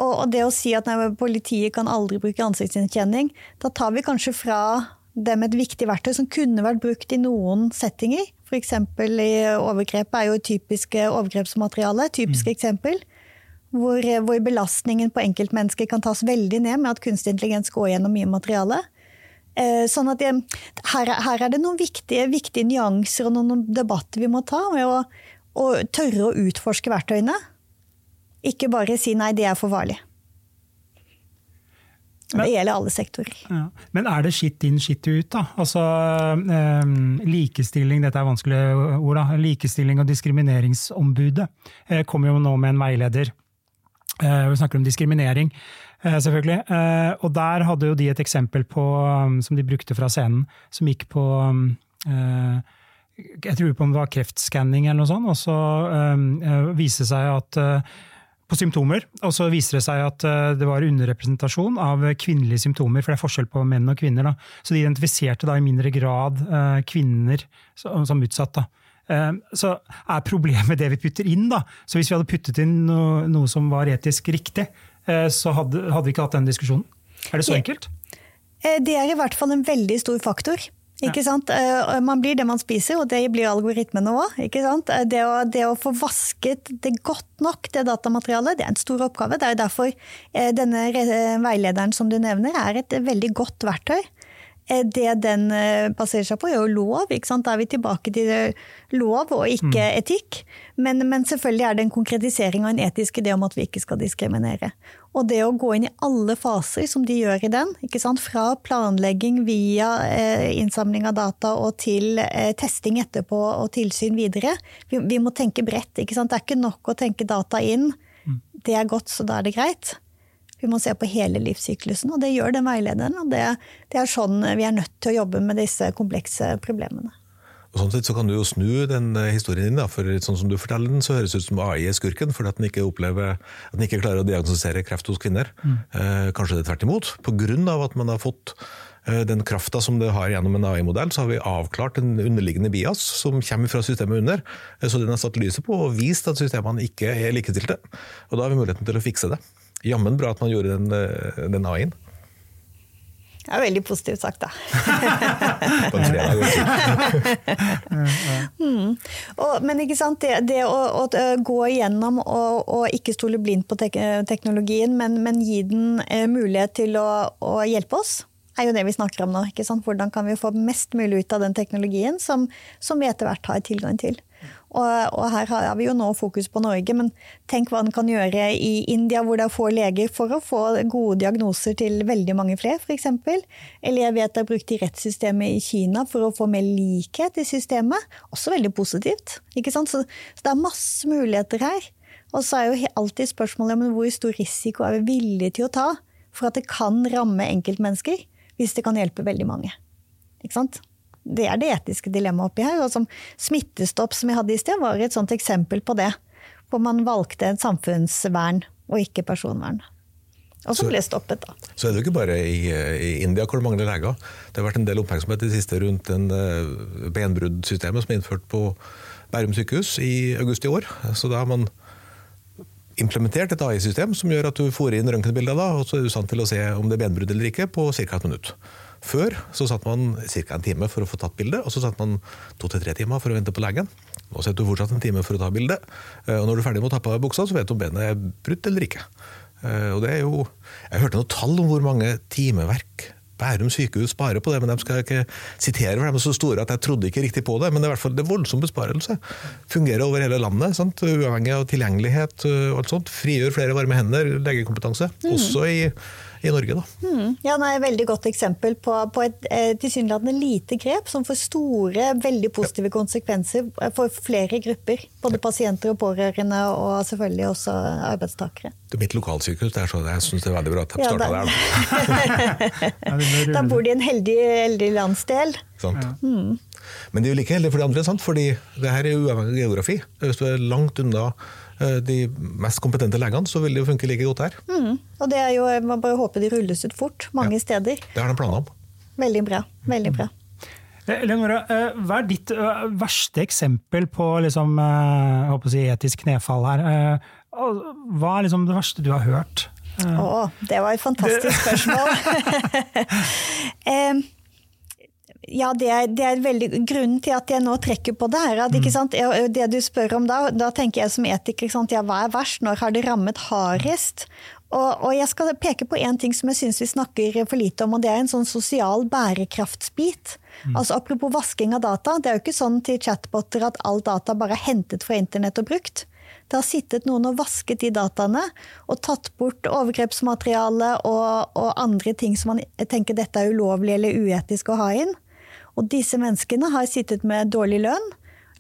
Og, det å si at nei, politiet kan aldri bruke ansiktsgjenkjenning, da tar vi kanskje fra dem et viktig verktøy som kunne vært brukt i noen settinger. F.eks. i overgrep er jo typisk overgrepsmateriale. Typisk mm. eksempel. Hvor, hvor, belastningen på enkeltmennesker kan tas veldig ned med at kunstig intelligens går gjennom mye materiale. Eh, sånn at jeg, her, her, er det noen viktige, viktige, nyanser og noen debatter vi må ta. med å, å tørre å utforske verktøyene. Ikke bare si nei, det er for farlig. Det gjelder alle sektorer. Ja. Men er det skitt inn, skitt ut, da? Altså eh, likestilling, dette er vanskelige ord, da. Likestilling og diskrimineringsombudet eh, kommer jo nå med en veileder. Eh, vi snakker om diskriminering, eh, selvfølgelig. Eh, og der hadde jo de et eksempel på, um, som de brukte fra scenen, som gikk på um, eh, jeg tror på om det var kreftskanning eller noe sånt, og så øh, viste det seg at på symptomer, og så viser det seg at øh, det var underrepresentasjon av kvinnelige symptomer, for det er forskjell på menn og kvinner. Da. Så de identifiserte da i mindre grad kvinner som, som utsatt. da. Så er problemet det vi putter inn, da. Så hvis vi hadde puttet inn noe, noe som var etisk riktig, så hadde, hadde, vi ikke hatt den diskusjonen. Er det så enkelt? Det er i hvert fall en veldig stor faktor. Ikke sant? Eh, man blir det man spiser, og det blir algoritmene òg. Det, det, å få vasket det godt nok, det datamaterialet, det er en stor oppgave. Det er derfor eh, denne veilederen som du nevner, er et veldig godt verktøy. Eh, det den baserer seg på, er jo lov. Da er vi tilbake til lov og ikke mm. etikk. Men, men, selvfølgelig er det en konkretisering av en etisk idé om at vi ikke skal diskriminere. Og det å gå inn i alle faser som de gjør i den, fra planlegging via eh, innsamling av data og til eh, testing etterpå og tilsyn videre. Vi, vi må tenke bredt. Det er ikke nok å tenke data inn. Mm. Det er godt, så da er det greit. Vi må se på hele livssyklusen, og det gjør den veilederen. og det, det er sånn vi er nødt til å jobbe med disse komplekse problemene. Og sånn sett så kan du jo snu den eh, historien din. Da, for sånn som du forteller den, så høres det ut som AI er skurken. Fordi at den ikke, opplever, at den ikke klarer å diagnostisere kreft hos kvinner. Mm. Eh, kanskje det er tvert imot. Pga. at man har fått eh, den krafta som det har gjennom en AI-modell, så har vi avklart en underliggende bias som kommer fra systemet under. Eh, så den har satt lyset på og vist at systemene ikke er likestilte. Og da har vi muligheten til å fikse det. Jammen bra at man gjorde den, eh, den AI-en. Det er veldig positivt sagt, da. På en fredag. mm. men ikke sant, det, det å, å, gå igjennom og, og, ikke stole blindt på tek teknologien, men, men, gi den eh, mulighet til å, å, hjelpe oss, er jo det vi snakker om nå. ikke sant? Hvordan kan vi få mest mulig ut av den teknologien som, som vi etter hvert har tilgang til. Og, og, her har vi jo nå fokus på Norge, men tenk hva en kan gjøre i India, hvor det er få leger, for å få gode diagnoser til veldig mange flere, f.eks. Eller jeg vet det er brukt i rettssystemet i Kina for å få mer likhet i systemet. Også veldig positivt. ikke sant? Så, så det er masse muligheter her. Og så er jo alltid spørsmålet om hvor stor risiko er vi villige til å ta for at det kan ramme enkeltmennesker, hvis det kan hjelpe veldig mange. Ikke sant? det er det etiske dilemmaet oppi her. Og som Smittestopp som jeg hadde i sted, var et sånt eksempel på det. Hvor man valgte et samfunnsvern og ikke personvern. Og så, ble stoppet, da. Så er det jo ikke bare i, i, India hvor det mangler leger. Det har vært en del oppmerksomhet i det siste rundt en, uh, benbruddsystemet som er innført på Bærum sykehus i august i år. Så da har man implementert et AI-system som gjør at du får inn røntgenbilder, og så er du stand til å se om det er benbrudd eller ikke på ca. et minutt. Før så satt man ca. en time for å få tatt bilde, og så satt man to til tre timer for å vente på legen. Nå setter du fortsatt en time for å ta bilde, eh, og når du er ferdig med å ta på buksa, så vet du om benet er brutt eller ikke. Eh, og det er jo, Jeg hørte noen tall om hvor mange timeverk Bærum sykehus sparer på det, men de skal ikke sitere, for de er så store at jeg trodde ikke riktig på det. Men det er i hvert fall det er voldsom besparelse. Fungerer over hele landet, sant? uavhengig av tilgjengelighet og alt sånt. Frigjør flere varme hender, legekompetanse. Mm. Også i i Norge. Mm. Ja, det er et veldig godt eksempel på, på et eh, tilsynelatende lite grep som får store, veldig positive ja. konsekvenser for flere grupper. Både pasienter og pårørende, og selvfølgelig også arbeidstakere. Det er mitt lokalsykehus, det er så, jeg syns det er veldig bra at de starta der. da bor de i en heldig, heldig landsdel. Sant. Mm. Men det er jo like heldig for de andre, sant? fordi det her er uavhengig geografi. Hvis du er langt unna Eh, de mest kompetente legene, så vil det jo funke like godt her. Mm. Og det er jo, Man bare håper de rulles ut fort, mange ja. steder. Det har de planer om. Veldig bra. Veldig bra. Leonora, eh, hva er ditt verste eksempel på liksom, si, etisk knefall her? Hva er liksom det verste du har hørt? Å, det var et fantastisk spørsmål! Ja, det er, det er, veldig grunnen til at jeg nå trekker på det her. At, sant? Det du spør om da, da tenker jeg som etiker ja, hva er verst? Når har det rammet hardest? Og, og, jeg skal peke på én ting som jeg syns vi snakker for lite om, og det er en sånn sosial bærekraftsbit. Mm. Altså Apropos vasking av data. Det er jo ikke sånn til chatboter at all data bare er hentet fra internett og brukt. Det har sittet noen og vasket de dataene og tatt bort overgrepsmateriale og, og andre ting som man tenker dette er ulovlig eller uetisk å ha inn. Og disse menneskene har sittet med dårlig lønn,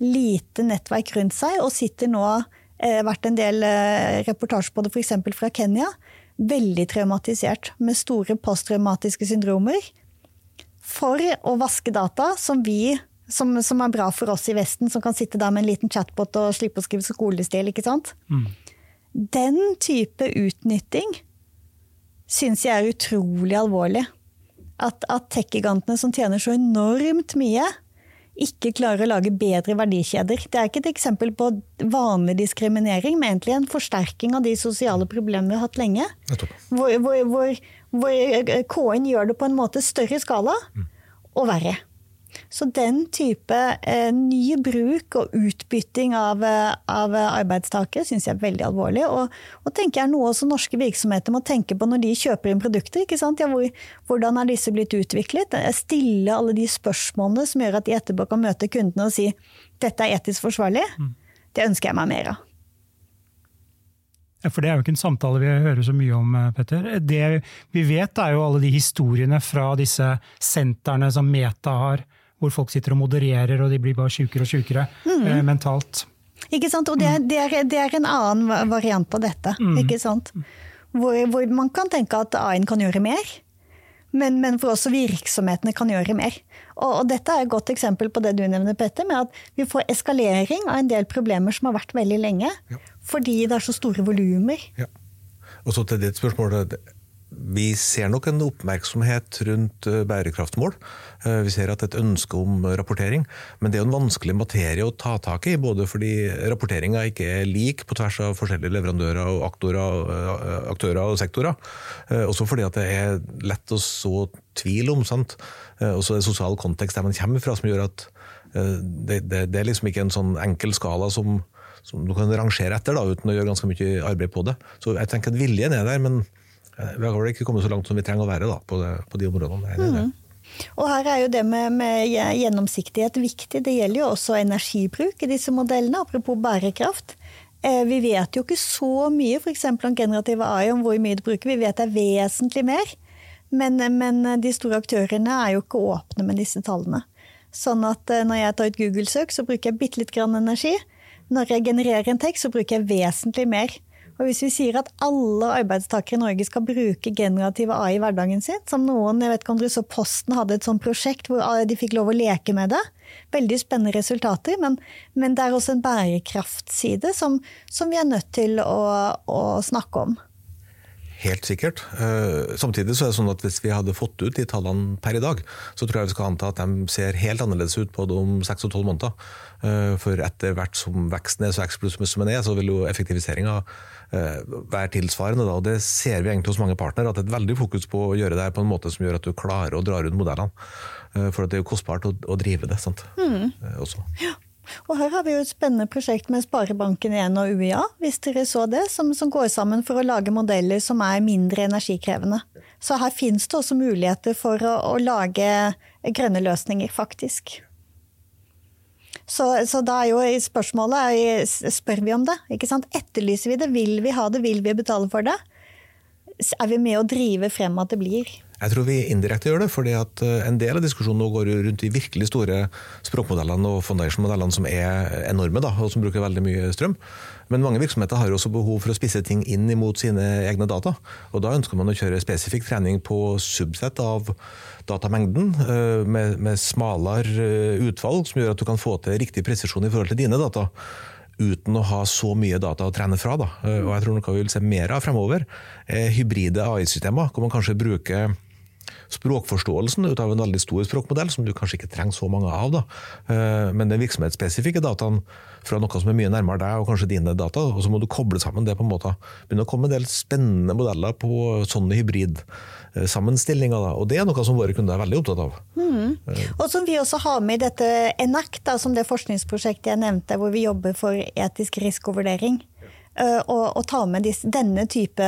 lite nettverk rundt seg, og sitter nå eh, vært en del eh, reportasjer på det f.eks. fra Kenya. Veldig traumatisert, med store posttraumatiske syndromer. For å vaske data som vi som, som, er bra for oss i Vesten, som kan sitte der med en liten chatbot og slippe å skrive skolestil. ikke sant? Mm. Den type utnytting syns jeg er utrolig alvorlig. At, at tech-gigantene som tjener så enormt mye, ikke klarer å lage bedre verdikjeder. Det er ikke et eksempel på vanlig diskriminering, men egentlig en forsterking av de sosiale problemene vi har hatt lenge. Hvor, hvor, hvor, hvor KN gjør det på en måte større skala mm. og verre. Så den type eh, ny bruk og utbytting av, eh, av arbeidstakere syns jeg er veldig alvorlig. Og, og tenker jeg noe også norske virksomheter må tenke på når de kjøper inn produkter. Ja, hvor, hvordan er disse blitt utviklet? Stille alle de spørsmålene som gjør at de etterpå kan møte kundene og si dette er etisk forsvarlig. Mm. Det ønsker jeg meg mer av. For det er jo ikke en samtale vi hører så mye om, eh, Petter. Det vi vet er jo alle de historiene fra disse sentrene som Meta har, hvor folk sitter og modererer, og de blir bare sjukere og sjukere mm. eh, mentalt. Ikke sant? Og det er, det, er, det er, en annen variant av dette. Mm. ikke sant? Hvor, hvor, man kan tenke at A-en kan gjøre mer, men, men for også virksomhetene kan gjøre mer. Og, og, dette er et godt eksempel på det du nevner, Petter, med at vi får eskalering av en del problemer som har vært veldig lenge, ja. fordi det er så store volumer. Ja. Og så til ditt spørsmål, vi ser nok en oppmerksomhet rundt eh, bærekraftmål. Eh, vi ser at et ønske om rapportering, men det er jo en vanskelig materie å ta tak i. Både fordi rapporteringa ikke er lik på tvers av forskjellige leverandører og eh, aktører og sektorer. Også fordi at det er lett å så tvil om. sant? Også det sosial kontekst der man kommer fra, som gjør at det, det, det er liksom ikke en sånn enkel skala som, som du kan rangere etter, da, uten å gjøre ganske mye arbeid på det. Så jeg tenker at viljen er der, men vi har vel ikke kommet så langt som vi trenger å være da, på, det, på de områdene. Mm. Og her er jo det med, med, gjennomsiktighet viktig. Det gjelder jo også energibruk i disse modellene, apropos bærekraft. Eh, vi vet jo ikke så mye f.eks. om generative AI, om hvor mye det bruker. Vi vet det er vesentlig mer. Men, men, de store aktørene er jo ikke åpne med disse tallene. Sånn at eh, når jeg tar ut Google-søk, så bruker jeg bitte litt grann energi. Når jeg genererer en tekst, så bruker jeg vesentlig mer. Og hvis vi sier at alle arbeidstakere i Norge skal bruke generative AI i hverdagen sin, som noen, jeg vet ikke om dere så Posten hadde et sånt prosjekt hvor de fikk lov å leke med det. Veldig spennende resultater, men, men det er også en bærekraftside som, som vi er nødt til å, å snakke om. Helt sikkert. Eh, samtidig så er det sånn at hvis vi hadde fått ut de tallene per i dag, så tror jeg vi skal anta at de ser helt annerledes ut på det om seks og tolv måneder. Eh, for etter hvert som veksten er så eksplosiv som den er, så vil jo effektiviseringa være tilsvarende. Da. og Det ser vi egentlig hos mange partnere, at det er et veldig fokus på å gjøre det her på en måte som gjør at du klarer å dra rundt modellene. Eh, for det er jo kostbart å, å drive det. sant? Mm. Eh, også. Ja. Og her har vi jo et spennende prosjekt med Sparebanken1 og UiA, hvis dere så det, som, som, går sammen for å lage modeller som er mindre energikrevende. Så her finnes det også muligheter for å, å lage grønne løsninger, faktisk. Så, så, da er jo spørsmålet spør vi om det. ikke sant? Etterlyser vi det? Vil vi ha det? Vil vi betale for det? Er vi med å drive frem at det blir? Jeg tror vi indirekte gjør det, fordi at eh, en del av diskusjonen nå går rundt de virkelig store språkmodellene og foundation-modellene som er enorme, da, og som bruker veldig mye strøm. Men mange virksomheter har også behov for å spisse ting inn imot sine egne data. Og da ønsker man å kjøre spesifikk trening på subsett av datamengden, eh, med, med smalere eh, utvalg, som gjør at du kan få til riktig presisjon i forhold til dine data uten å ha så mye data å trene fra. Da. Og jeg tror noe vi vil se mer av fremover, er hybride AI-systemer, hvor man kanskje bruker språkforståelsen ut av en veldig stor språkmodell, som du kanskje ikke trenger så mange av. Da. Eh, men den virksomhetsspesifikke dataen fra noe som er mye nærmere deg og kanskje dine data, og så må du koble sammen det på en måte. Begynner å komme en del spennende modeller på sånne hybridsammenstillinger. Og det er noe som våre kunder er veldig opptatt av. Mm. Og som vi også har med i dette ENAC, som det forskningsprosjektet jeg nevnte, hvor vi jobber for etisk risikovurdering. Å, ta med disse, denne type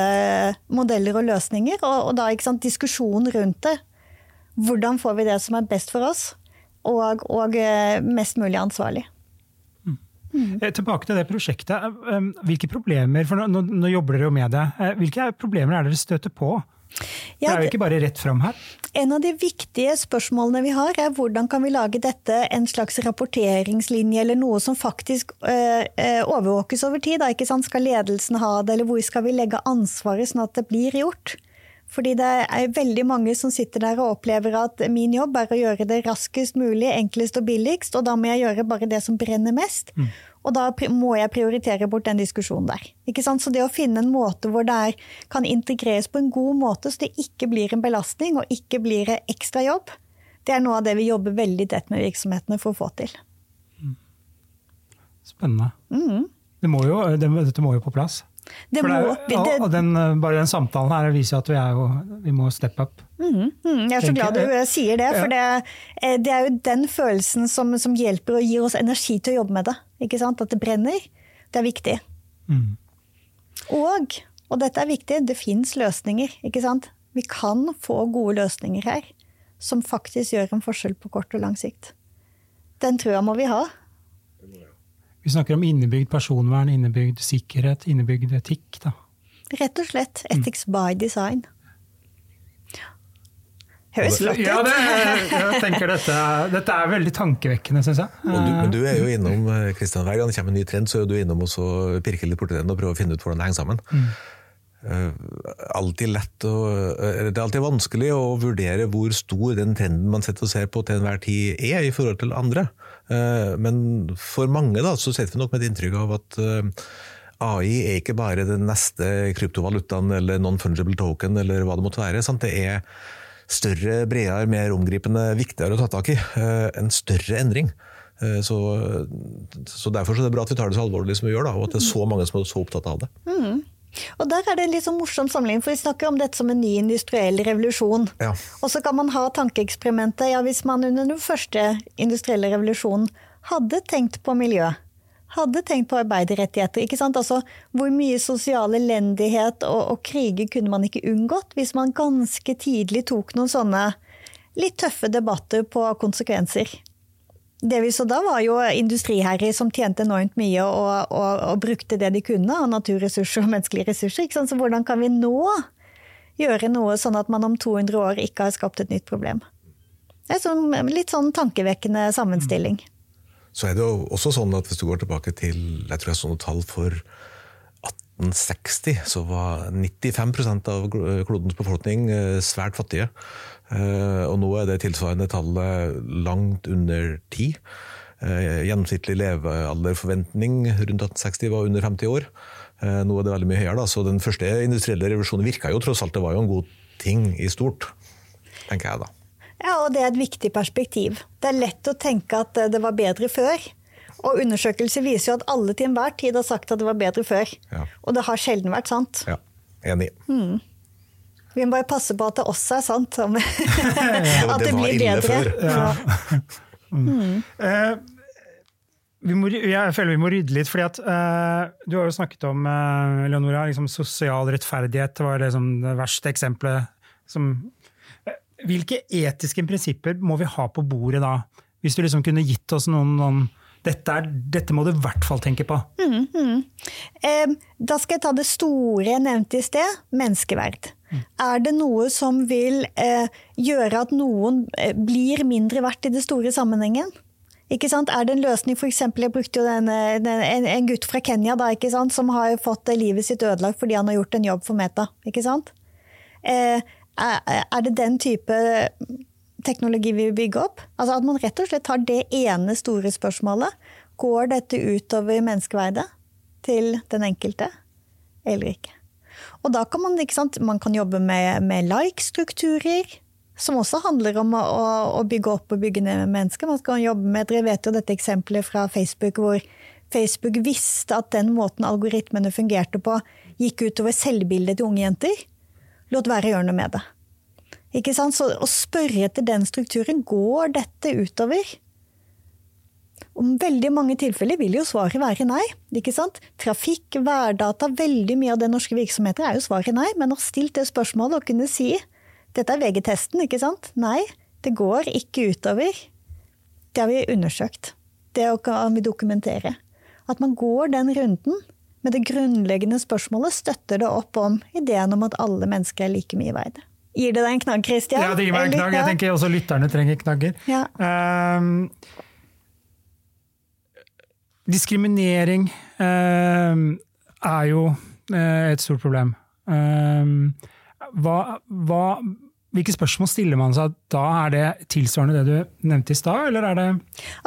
modeller og løsninger. Og, og da sant, diskusjonen rundt det. Hvordan får vi det som er best for oss, og, og mest mulig ansvarlig. Mm. Tilbake til det prosjektet. Hvilke problemer, for nå, nå jobber dere jo med det. Hvilke problemer er dere støter på? Ja, det er jo ikke bare rett fram her. En av de viktige spørsmålene vi har, er hvordan kan vi lage dette en slags rapporteringslinje, eller noe som faktisk øh, overvåkes over tid. Da, ikke sant? Skal ledelsen ha det, eller hvor skal vi legge ansvaret sånn at det blir gjort? Fordi det er veldig mange som sitter der og opplever at min jobb er å gjøre det raskest mulig, enklest og billigst, og da må jeg gjøre bare det som brenner mest. Mm. Og da må jeg prioritere bort den diskusjonen der. Ikke sant? Så det å finne en måte hvor det er, kan integreres på en god måte, så det ikke blir en belastning og ikke blir ekstra jobb, det er noe av det vi jobber veldig tett med virksomhetene for å få til. Spennende. Mm. Det må jo, det, dette må jo på plass. Det må, det, det, den, bare den samtalen her viser at vi, jo, vi må steppe up. Mm, mm, jeg er så glad du sier det, for ja. Eh, det, er jo den følelsen som, som, hjelper og gir oss energi til å jobbe med det. At det brenner. Det er viktig. Mm. Og, og dette er viktig, det fins løsninger. Vi kan få gode løsninger her som faktisk gjør en forskjell på kort og lang sikt. Den trua må vi ha. Vi snakker om innebygd personvern, innebygd sikkerhet, innebygd etikk. Da. Rett og slett. Ethics mm. by design. Høres flott ut. Ja, det, jeg tenker dette, dette er veldig tankevekkende, syns jeg. Du, men du er jo innom Kristian, hver gang det kommer en ny trend, så er du innom og pirker litt borti den og prøver å finne ut hvordan det henger sammen. Mm. Uh, alltid lett å, uh, det er alltid vanskelig å vurdere hvor stor den trenden man setter og ser på til enhver tid er i forhold til andre. Uh, men for mange da, så sitter vi nok med et inntrykk av at AI er ikke bare den neste kryptovalutaen eller non-fungible token eller hva det måtte være. Sant? Det er større, bredere, mer omgripende, viktigere å ta tak i. En større endring. Så, så Derfor så er det bra at vi tar det så alvorlig som vi gjør, da, og at det er så mange som er så opptatt av det. Mm. Og der er det en litt sånn morsom sammenligning, for vi snakker om dette som en ny industriell revolusjon. Ja. Og så kan man ha tankeeksperimentet. Ja, hvis man under den første industrielle revolusjonen hadde tenkt på miljø, hadde tenkt på arbeiderrettigheter, ikke sant? Altså, hvor mye sosial elendighet og, og kriger kunne man ikke unngått hvis man ganske tidlig tok noen sånne litt tøffe debatter på konsekvenser? Det vi så da, var jo industriherrer som tjente enormt mye og, og, og, brukte det de kunne av naturressurser og menneskelige ressurser. Så hvordan kan vi nå gjøre noe sånn at man om 200 år ikke har skapt et nytt problem? Det er sånn, litt sånn tankevekkende sammenstilling. Så er det jo også sånn at hvis du går tilbake til jeg tror jeg så noen tall for 1860, så var 95% av klodens befolkning eh, svært fattige. Eh, og nå er det tilsvarende tallet langt under ti. Eh, gjennomsnittlig levealderforventning rundt 1860 var under 50 år. Eh, nå er det veldig mye høyere, da. så den første industrielle revolusjonen virka jo tross alt. Det var jo en god ting i stort, tenker jeg da. Ja, og det er et viktig perspektiv. Det er lett å tenke at det var bedre før. Og undersøkelser viser jo at alle til enhver tid har sagt at det var bedre før. Ja. Og det har sjelden vært sant. Ja, enig. Mm. Vi må bare passe på at det også er sant. at det, det blir bedre. Ja. mm. uh, må, jeg føler vi må rydde litt, fordi at uh, Du har jo snakket om uh, Leonora, liksom, sosial rettferdighet var liksom det verste eksempelet. Som, hvilke etiske prinsipper må vi ha på bordet da? Hvis du liksom kunne gitt oss noen, noen dette, er, dette, må du i hvert fall tenke på. Mm, mm. Eh, da skal jeg ta det store jeg nevnte i sted, menneskeverd. Mm. Er det noe som vil eh, gjøre at noen eh, blir mindre verdt i det store sammenhengen? Ikke sant? Er det en løsning, f.eks. jeg brukte jo den, den, en, en, gutt fra Kenya da, ikke sant? som har fått livet sitt ødelagt fordi han har gjort en jobb for Meta. ikke sant? Eh, er, er det den type teknologi vi vil bygge opp. Altså At man rett og slett tar det ene store spørsmålet. Går dette utover menneskeverdet til den enkelte, eller ikke? Og da kan man, sant, man kan jobbe med, med like-strukturer, som også handler om å, å, bygge opp og bygge ned mennesker. Man skal jobbe med, Dere vet jo dette eksempelet fra Facebook, hvor Facebook visste at den måten algoritmene fungerte på, gikk utover selvbildet til unge jenter. Lot være å gjøre noe med det. Ikke sant? Så å spørre etter den strukturen, går dette utover? Om veldig mange tilfeller vil jo svaret være nei. ikke sant? Trafikk, værdata, veldig mye av det norske virksomheter er jo svaret nei. Men å stilt det spørsmålet og kunne si dette er VG-testen, ikke sant? Nei, det går ikke utover. Det har vi undersøkt. Det kan vi dokumentere. At man går den runden med det grunnleggende spørsmålet, støtter det opp om ideen om at alle mennesker er like mye verd. Gir det deg en knagg, Christian? Ja, det gir meg en knagg. Jeg tenker også lytterne trenger knagger. Ja. Um, diskriminering um, er jo uh, et stort problem. Um, hva, hva, hvilke spørsmål stiller man seg da? Er det tilsvarende det du nevnte i stad, eller er det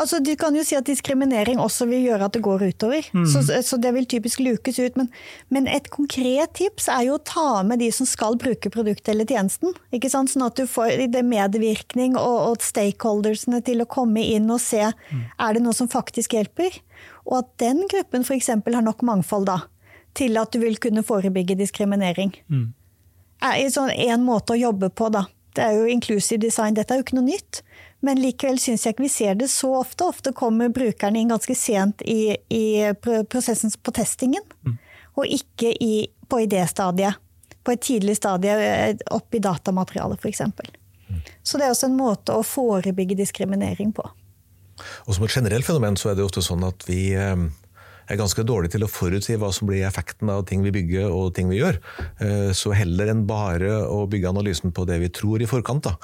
Altså, Du kan jo si at diskriminering også vil gjøre at det går utover. Mm. Så, så, det vil typisk lukes ut. Men, men, et konkret tips er jo å ta med de som skal bruke produktet eller tjenesten. ikke sant? Sånn at du får det medvirkning og, og stakeholdersene til å komme inn og se mm. er det noe som faktisk hjelper. Og at den gruppen f.eks. har nok mangfold da, til at du vil kunne forebygge diskriminering. Mm er sånn en måte å jobbe på, da. Det er jo inclusive design, dette er jo ikke noe nytt. Men likevel syns jeg ikke vi ser det så ofte. Ofte kommer brukerne inn ganske sent i, i prosessen på testingen. Mm. Og ikke i, på idéstadiet. På et tidlig stadie oppi opp i datamaterialet, f.eks. Mm. Så det er også en måte å forebygge diskriminering på. Og Som et generelt fenomen så er det ofte sånn at vi eh, er ganske dårlig til å forutsi hva som blir effekten av ting vi bygger og ting vi gjør. Eh, så heller enn bare å bygge analysen på det vi tror i forkant, da.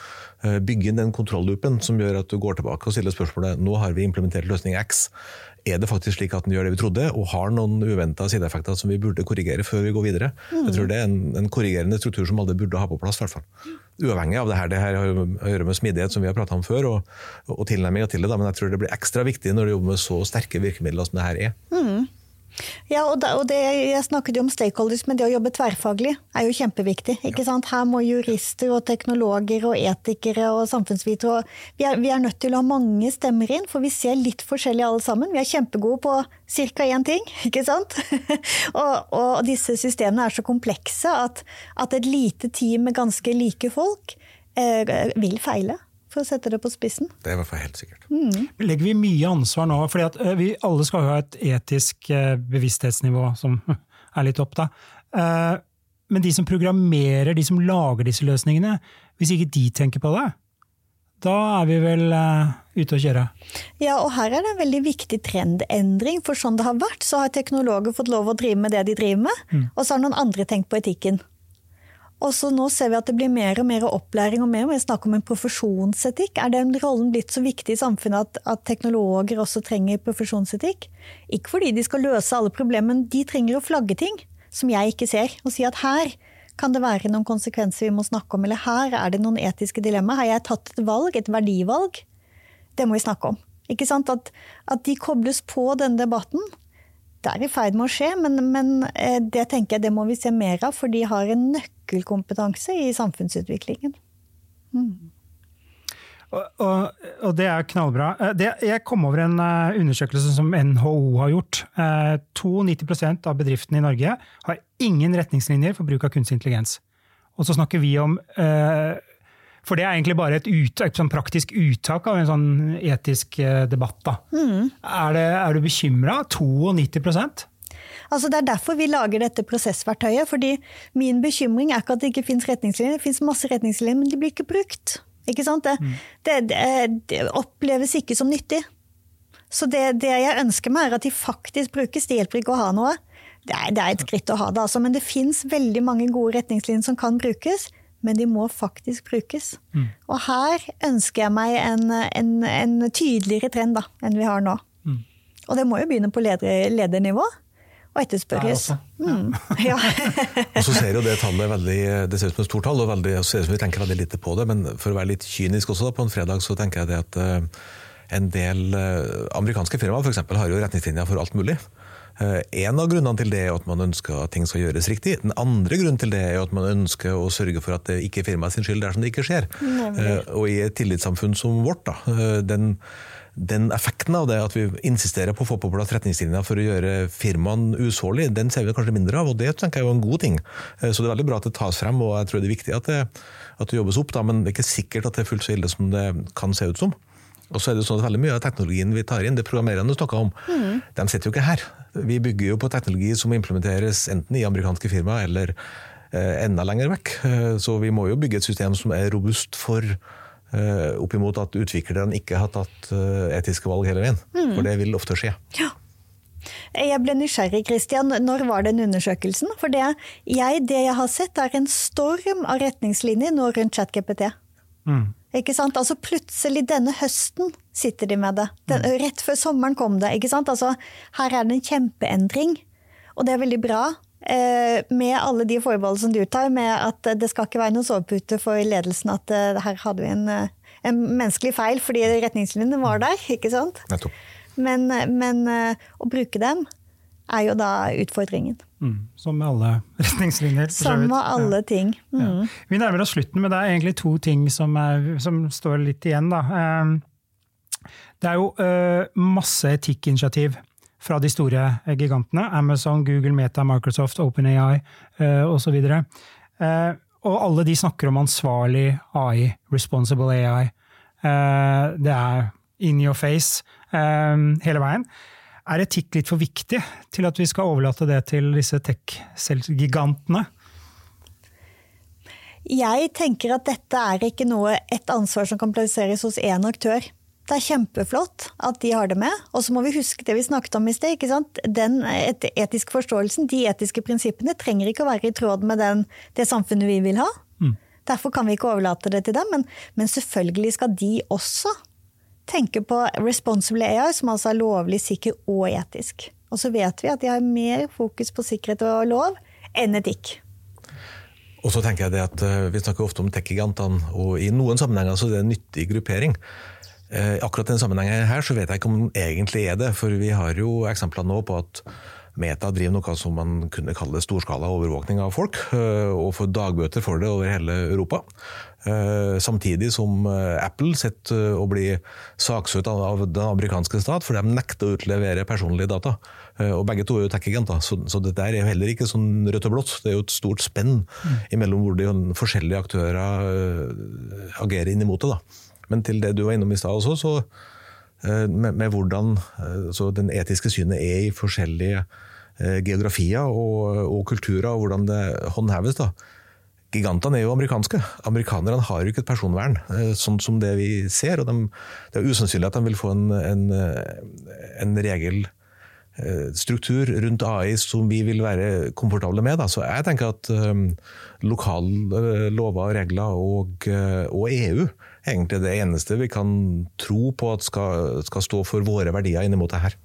Eh, bygge inn den kontrollloopen som gjør at du går tilbake og stiller spørsmålet nå har vi implementert løsning X. Er det faktisk slik at den gjør det vi trodde, og har noen uventa sideeffekter som vi burde korrigere før vi går videre? Mm. Jeg tror det er en, en, korrigerende struktur som alle burde ha på plass. hvert fall. Uavhengig av det her, det her har å gjøre med smidighet, som vi har prata om før, og, og tilnærminga til det. Da. Men jeg tror det blir ekstra viktig når du jobber med så sterke virkemidler som det her er. Ja, og, da, og det, Jeg snakket jo om stakeholders, men det å jobbe tverrfaglig er jo kjempeviktig. ikke sant? Her må jurister og teknologer og etikere og samfunnsvitere vi, vi, er nødt til å ha mange stemmer inn, for vi ser litt forskjellig alle sammen. Vi er kjempegode på ca. én ting, ikke sant? og, og, disse systemene er så komplekse at, at et lite team med ganske like folk eh, vil feile for å sette det på spissen. Det er i hvert fall helt sikkert. Mm. Legger vi mye ansvar nå? fordi eh, vi alle skal ha et etisk eh, bevissthetsnivå som er litt opp, da. Eh, men de som programmerer, de som lager disse løsningene, hvis ikke de tenker på det, da er vi vel ute å kjøre? Ja, og her er det en veldig viktig trendendring. For sånn det har vært, så har teknologer fått lov å drive med det de driver med, mm. og så har noen andre tenkt på etikken. Og så nå ser vi at det blir mer og mer opplæring og mer og mer snakk om en profesjonsetikk. Er den rollen blitt så viktig i samfunnet at, at, teknologer også trenger profesjonsetikk? Ikke fordi de skal løse alle problemer, men de trenger å flagge ting som jeg ikke ser. Og si at her kan det være noen konsekvenser vi må snakke om, eller her er det noen etiske dilemmaer. Har jeg tatt et valg, et verdivalg? Det må vi snakke om. Ikke sant? At, at de kobles på denne debatten det er i ferd med å skje, men, men, eh, det tenker jeg det må vi se mer av, for de har en nøkkelkompetanse i samfunnsutviklingen. Mm. Og, og, og, det er knallbra. Eh, det, jeg kom over en eh, undersøkelse som NHO har gjort. 92% av bedriftene i Norge har ingen retningslinjer for bruk av kunstig intelligens. Og så snakker vi om for det er egentlig bare et, ut, et sånn praktisk uttak av en sånn etisk eh, debatt. Mm. Er, det, er, du bekymra? 92 Altså Det er derfor vi lager dette prosessverktøyet. fordi Min bekymring er ikke at det ikke finnes retningslinjer. Det finnes masse retningslinjer, men de blir ikke brukt. Ikke sant? Det, mm. det, det, det oppleves ikke som nyttig. Så det, jeg ønsker meg, er at de faktisk brukes. Det hjelper ikke å ha noe. Det er, er et skritt å ha det, altså. Men det finnes veldig mange gode retningslinjer som kan brukes men de må faktisk brukes. Mm. Og her ønsker jeg meg en, en, en tydeligere trend da, enn vi har nå. Mm. Og det må jo begynne på leder, ledernivå. Og etterspørres. Mm. Ja. og så ser jo det tallet veldig, det ser ut som et stort tall, og veldig, ser ut som vi tenker veldig lite på det. Men for å være litt kynisk også, da, på en fredag, så tenker jeg det at uh, en del uh, amerikanske firmaer for eksempel, har jo retningslinjer for alt mulig. Eh, en av grunnene til det er at man ønsker at ting skal gjøres riktig. Den andre grunnen til det er at man ønsker å sørge for at det ikke er firmaet sin skyld dersom det ikke skjer. Nemlig. Eh, og i et tillitssamfunn som vårt, da, eh, den, den, effekten av det at vi insisterer på å få på plass retningslinjer for å gjøre firmaene usårlige, den ser vi kanskje mindre av, og det tenker jeg er en god ting. Så det er veldig bra at det tas frem, og jeg tror det er viktig at det, at det jobbes opp, da, men det er ikke sikkert at det er fullt så ille som det kan se ut som. Og så er det sånn at veldig Mye av teknologien vi tar inn, det programmererne snakker om, mm. de sitter jo ikke her. Vi bygger jo på teknologi som implementeres enten i amerikanske firmaer eller eh, enda lenger vekk. Eh, så vi må jo bygge et system som er robust for eh, oppimot at utviklerne ikke har tatt eh, etiske valg hele veien. Mm. For det vil ofte skje. Ja. Jeg ble nysgjerrig, Christian. Når var den undersøkelsen? For det jeg, det jeg har sett, er en storm av retningslinjer nå rundt ChatGPT. Mm. Ikke sant? Altså Plutselig denne høsten sitter de med det. Den, mm. Rett før sommeren kom det. ikke sant? Altså, her er det en kjempeendring, og det er veldig bra. Eh, med alle de forbehold som du tar, med at det skal ikke være noen sovepute for ledelsen at eh, her hadde vi en, eh, en menneskelig feil fordi retningslinjene var der. ikke sant? Men, men å bruke dem er jo da utfordringen. Mm, som med alle retningslinjer. Som med alle ja. ting. Mm. Ja. Vi nærmer oss slutten, men det er egentlig to ting som, er, som står litt igjen. Da. Ehm, det er jo masse etikkinitiativ fra de store gigantene. Amazon, Google, Meta, Microsoft, OpenAI uh, osv. Uh, og alle de snakker om ansvarlig AI, responsible AI. Uh, det er in your face hele veien. Er etikk litt for viktig til at vi skal overlate det til disse tech-gigantene? Jeg tenker at dette er ikke noe, et ansvar som kan plasseres hos én aktør. Det er kjempeflott at de har det med. Og så må vi huske det vi snakket om i sted. ikke sant? Den etiske forståelsen, de etiske prinsippene, trenger ikke å være i tråd med den, det samfunnet vi vil ha. Mm. Derfor kan vi ikke overlate det til dem. Men, men selvfølgelig skal de også tenke på responsible AI, som altså er lovlig, sikker og etisk. Og så vet vi at de har mer fokus på sikkerhet og lov enn etikk. Og så tenker jeg det at eh, Vi snakker ofte om tech-gigantene, og i noen sammenhenger så er det en nyttig gruppering. Eh, i den sammenhengen her så vet jeg ikke om den egentlig er det, for vi har jo eksempler nå på at Meta driver noe som man kunne kalle storskala overvåkning av folk, eh, og får dagbøter for det over hele Europa. Eh, samtidig som Apple sitter og blir saksøkt av den amerikanske stat, for de nekter å utlevere personlige data. Og begge to er jo tech-agenter, så, dette det der er jo heller ikke sånn rødt og blått. Det er jo et stort spenn mm. mellom hvor de forskjellige aktører agerer inn imot det. da. Men til det du var innom i stad også, så med, med hvordan den etiske synet er i forskjellige Eh, geografier og, og, kulturer, og hvordan det håndheves. da. Gigantene er jo amerikanske. Amerikanerne har jo ikke et personvern, eh, sånn som det vi ser. og de, Det er usannsynlig at de vil få en, en, en regelstruktur rundt AI som vi vil være komfortable med. Da. Så jeg tenker at um, lokale lover og regler og, og EU egentlig det eneste vi kan tro på at skal, skal stå for våre verdier inn mot det her.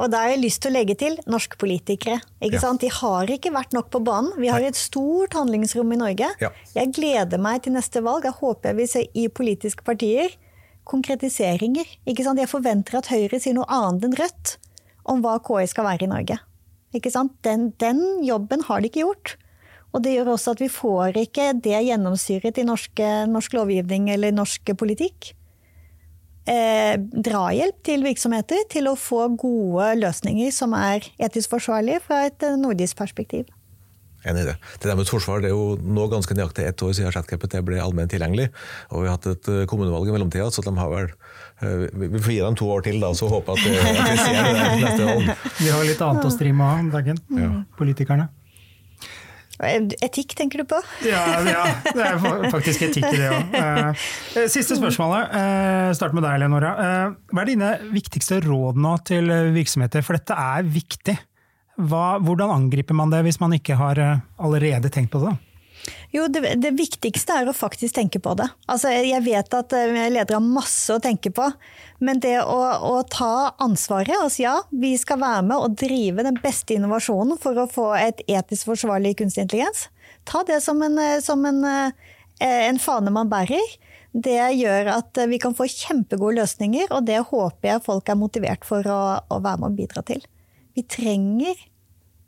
Og da har jeg lyst til å legge til norske politikere. Ikke ja. sant? De har ikke vært nok på banen. Vi har et stort handlingsrom i Norge. Ja. Jeg gleder meg til neste valg. Jeg håper jeg vil se i politiske partier konkretiseringer. Ikke sant? Jeg forventer at Høyre sier noe annet enn Rødt om hva KI skal være i Norge. Ikke sant? Den, den jobben har de ikke gjort. Og det gjør også at vi får ikke det gjennomsyret i norsk, norsk lovgivning eller norsk politikk eh, drahjelp til virksomheter til å få gode løsninger som er etisk forsvarlige fra et eh, nordisk perspektiv. Enig i det. Det der med forsvar, det er jo nå ganske nøyaktig ett år siden ChatGPT ble allment tilgjengelig. Og vi har hatt et eh, kommunevalg i mellomtida, så de har vel eh, Vi får gi dem to år til, da, så håper jeg at vi ser det neste valg. Vi har litt annet å stri med om dagen, ja. politikerne. Etikk, tenker du på? ja, ja, det er faktisk etikk i det òg. Eh, siste spørsmålet. Eh, start med deg, Leonora. Eh, hva er dine viktigste råd nå til virksomheter, for dette er viktig? Hva, hvordan angriper man det hvis man ikke har allerede tenkt på det? Jo, det, det, viktigste er å faktisk tenke på det. Altså, jeg vet at eh, ledere har masse å tenke på, men det å, å ta ansvaret altså Ja, vi skal være med og drive den beste innovasjonen for å få et etisk forsvarlig kunstig intelligens. Ta det som en, eh, som en, eh, en fane man bærer. Det gjør at vi kan få kjempegode løsninger, og det håper jeg folk er motivert for å, å være med og bidra til. Vi trenger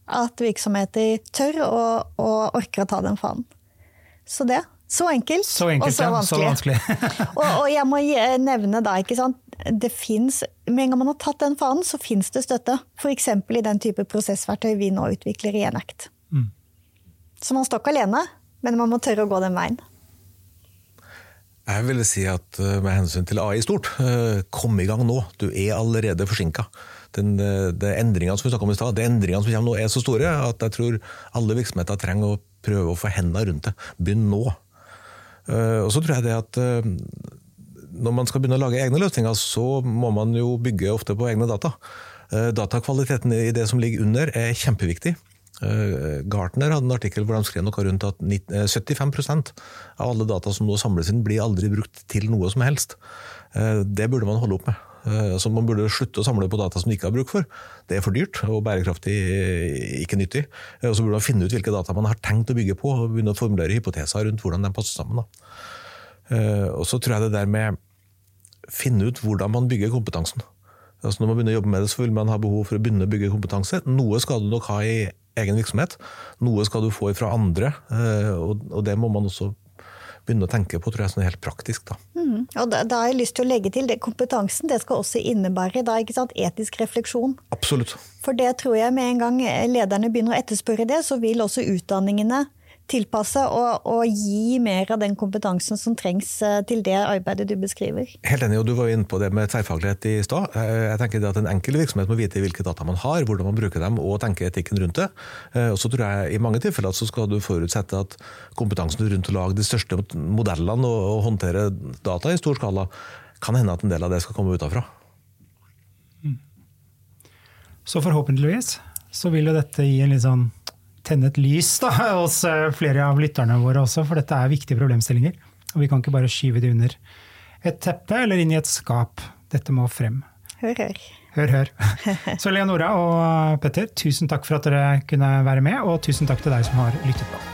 at virksomheter tør og, og orker å ta den fanen. Så det. Så enkelt, så enkelt og så vanskelig. Ja, så vanskelig. og, og, jeg må nevne da, ikke sant. Det finnes, med en gang man har tatt den fanen, så fins det støtte. F.eks. i den type prosessverktøy vi nå utvikler i Enact. Mm. Så man står ikke alene, men man må tørre å gå den veien. Jeg vil si at eh, med hensyn til AI stort, eh, kom i gang nå. Du er allerede forsinka. Den, de endringene som vi om i sted, det endringene som kommer nå er så store at jeg tror alle virksomheter trenger å prøve å få hendene rundt det. Begynn nå. Og så tror jeg det at når man skal begynne å lage egne løsninger, så må man jo bygge ofte på egne data. Datakvaliteten i det som ligger under er kjempeviktig. Eh, Gartner hadde en artikkel hvor de skrev noe rundt at 75 eh, av alle data som nå samles inn, blir aldri brukt til noe som helst. Eh, det burde man holde opp med. Altså man burde slutte å samle på data som de ikke har bruk for. Det er for dyrt og bærekraftig ikke nyttig. Og så burde man finne ut hvilke data man har tenkt å bygge på, og begynne å formulere hypoteser rundt hvordan de passer sammen. Og så tror jeg det der med finne ut hvordan man bygger kompetansen. Altså når man begynner å jobbe med det, så vil man ha behov for å begynne å bygge kompetanse. Noe skal du nok ha i egen virksomhet. Noe skal du få fra andre, eh, og det må man også begynne å tenke på, tror jeg, sånn helt praktisk. Da. Mm. Og da, da, har jeg lyst til å legge til det kompetansen. Det skal også innebære da, sant, etisk refleksjon. Absolutt. For det tror jeg med en gang lederne begynner å etterspørre det, så vil også utdanningene tilpasse og, og, gi mer av den kompetansen som trengs eh, til det arbeidet du beskriver. Helt enig, og du var jo inne på det med tverrfaglighet i stad. Eh, jeg tenker at En enkel virksomhet må vite hvilke data man har, hvordan man bruker dem og tenke etikken rundt det. Eh, og så tror jeg I mange tilfeller så skal du forutsette at kompetansen rundt å lage de største modellene og, og håndtere data i stor skala, kan hende at en del av det skal komme utafra. Mm. Så forhåpentligvis så vil jo dette gi en litt sånn tenne et lys da, hos eh, flere av lytterne våre også, for dette er viktige problemstillinger. Og vi kan ikke bare skyve det under et teppe eller inn i et skap. Dette må frem. Hør, hør. Hør, hør. Så Leonora og Petter, tusen takk for at dere kunne være med, og tusen takk til deg som har lyttet på.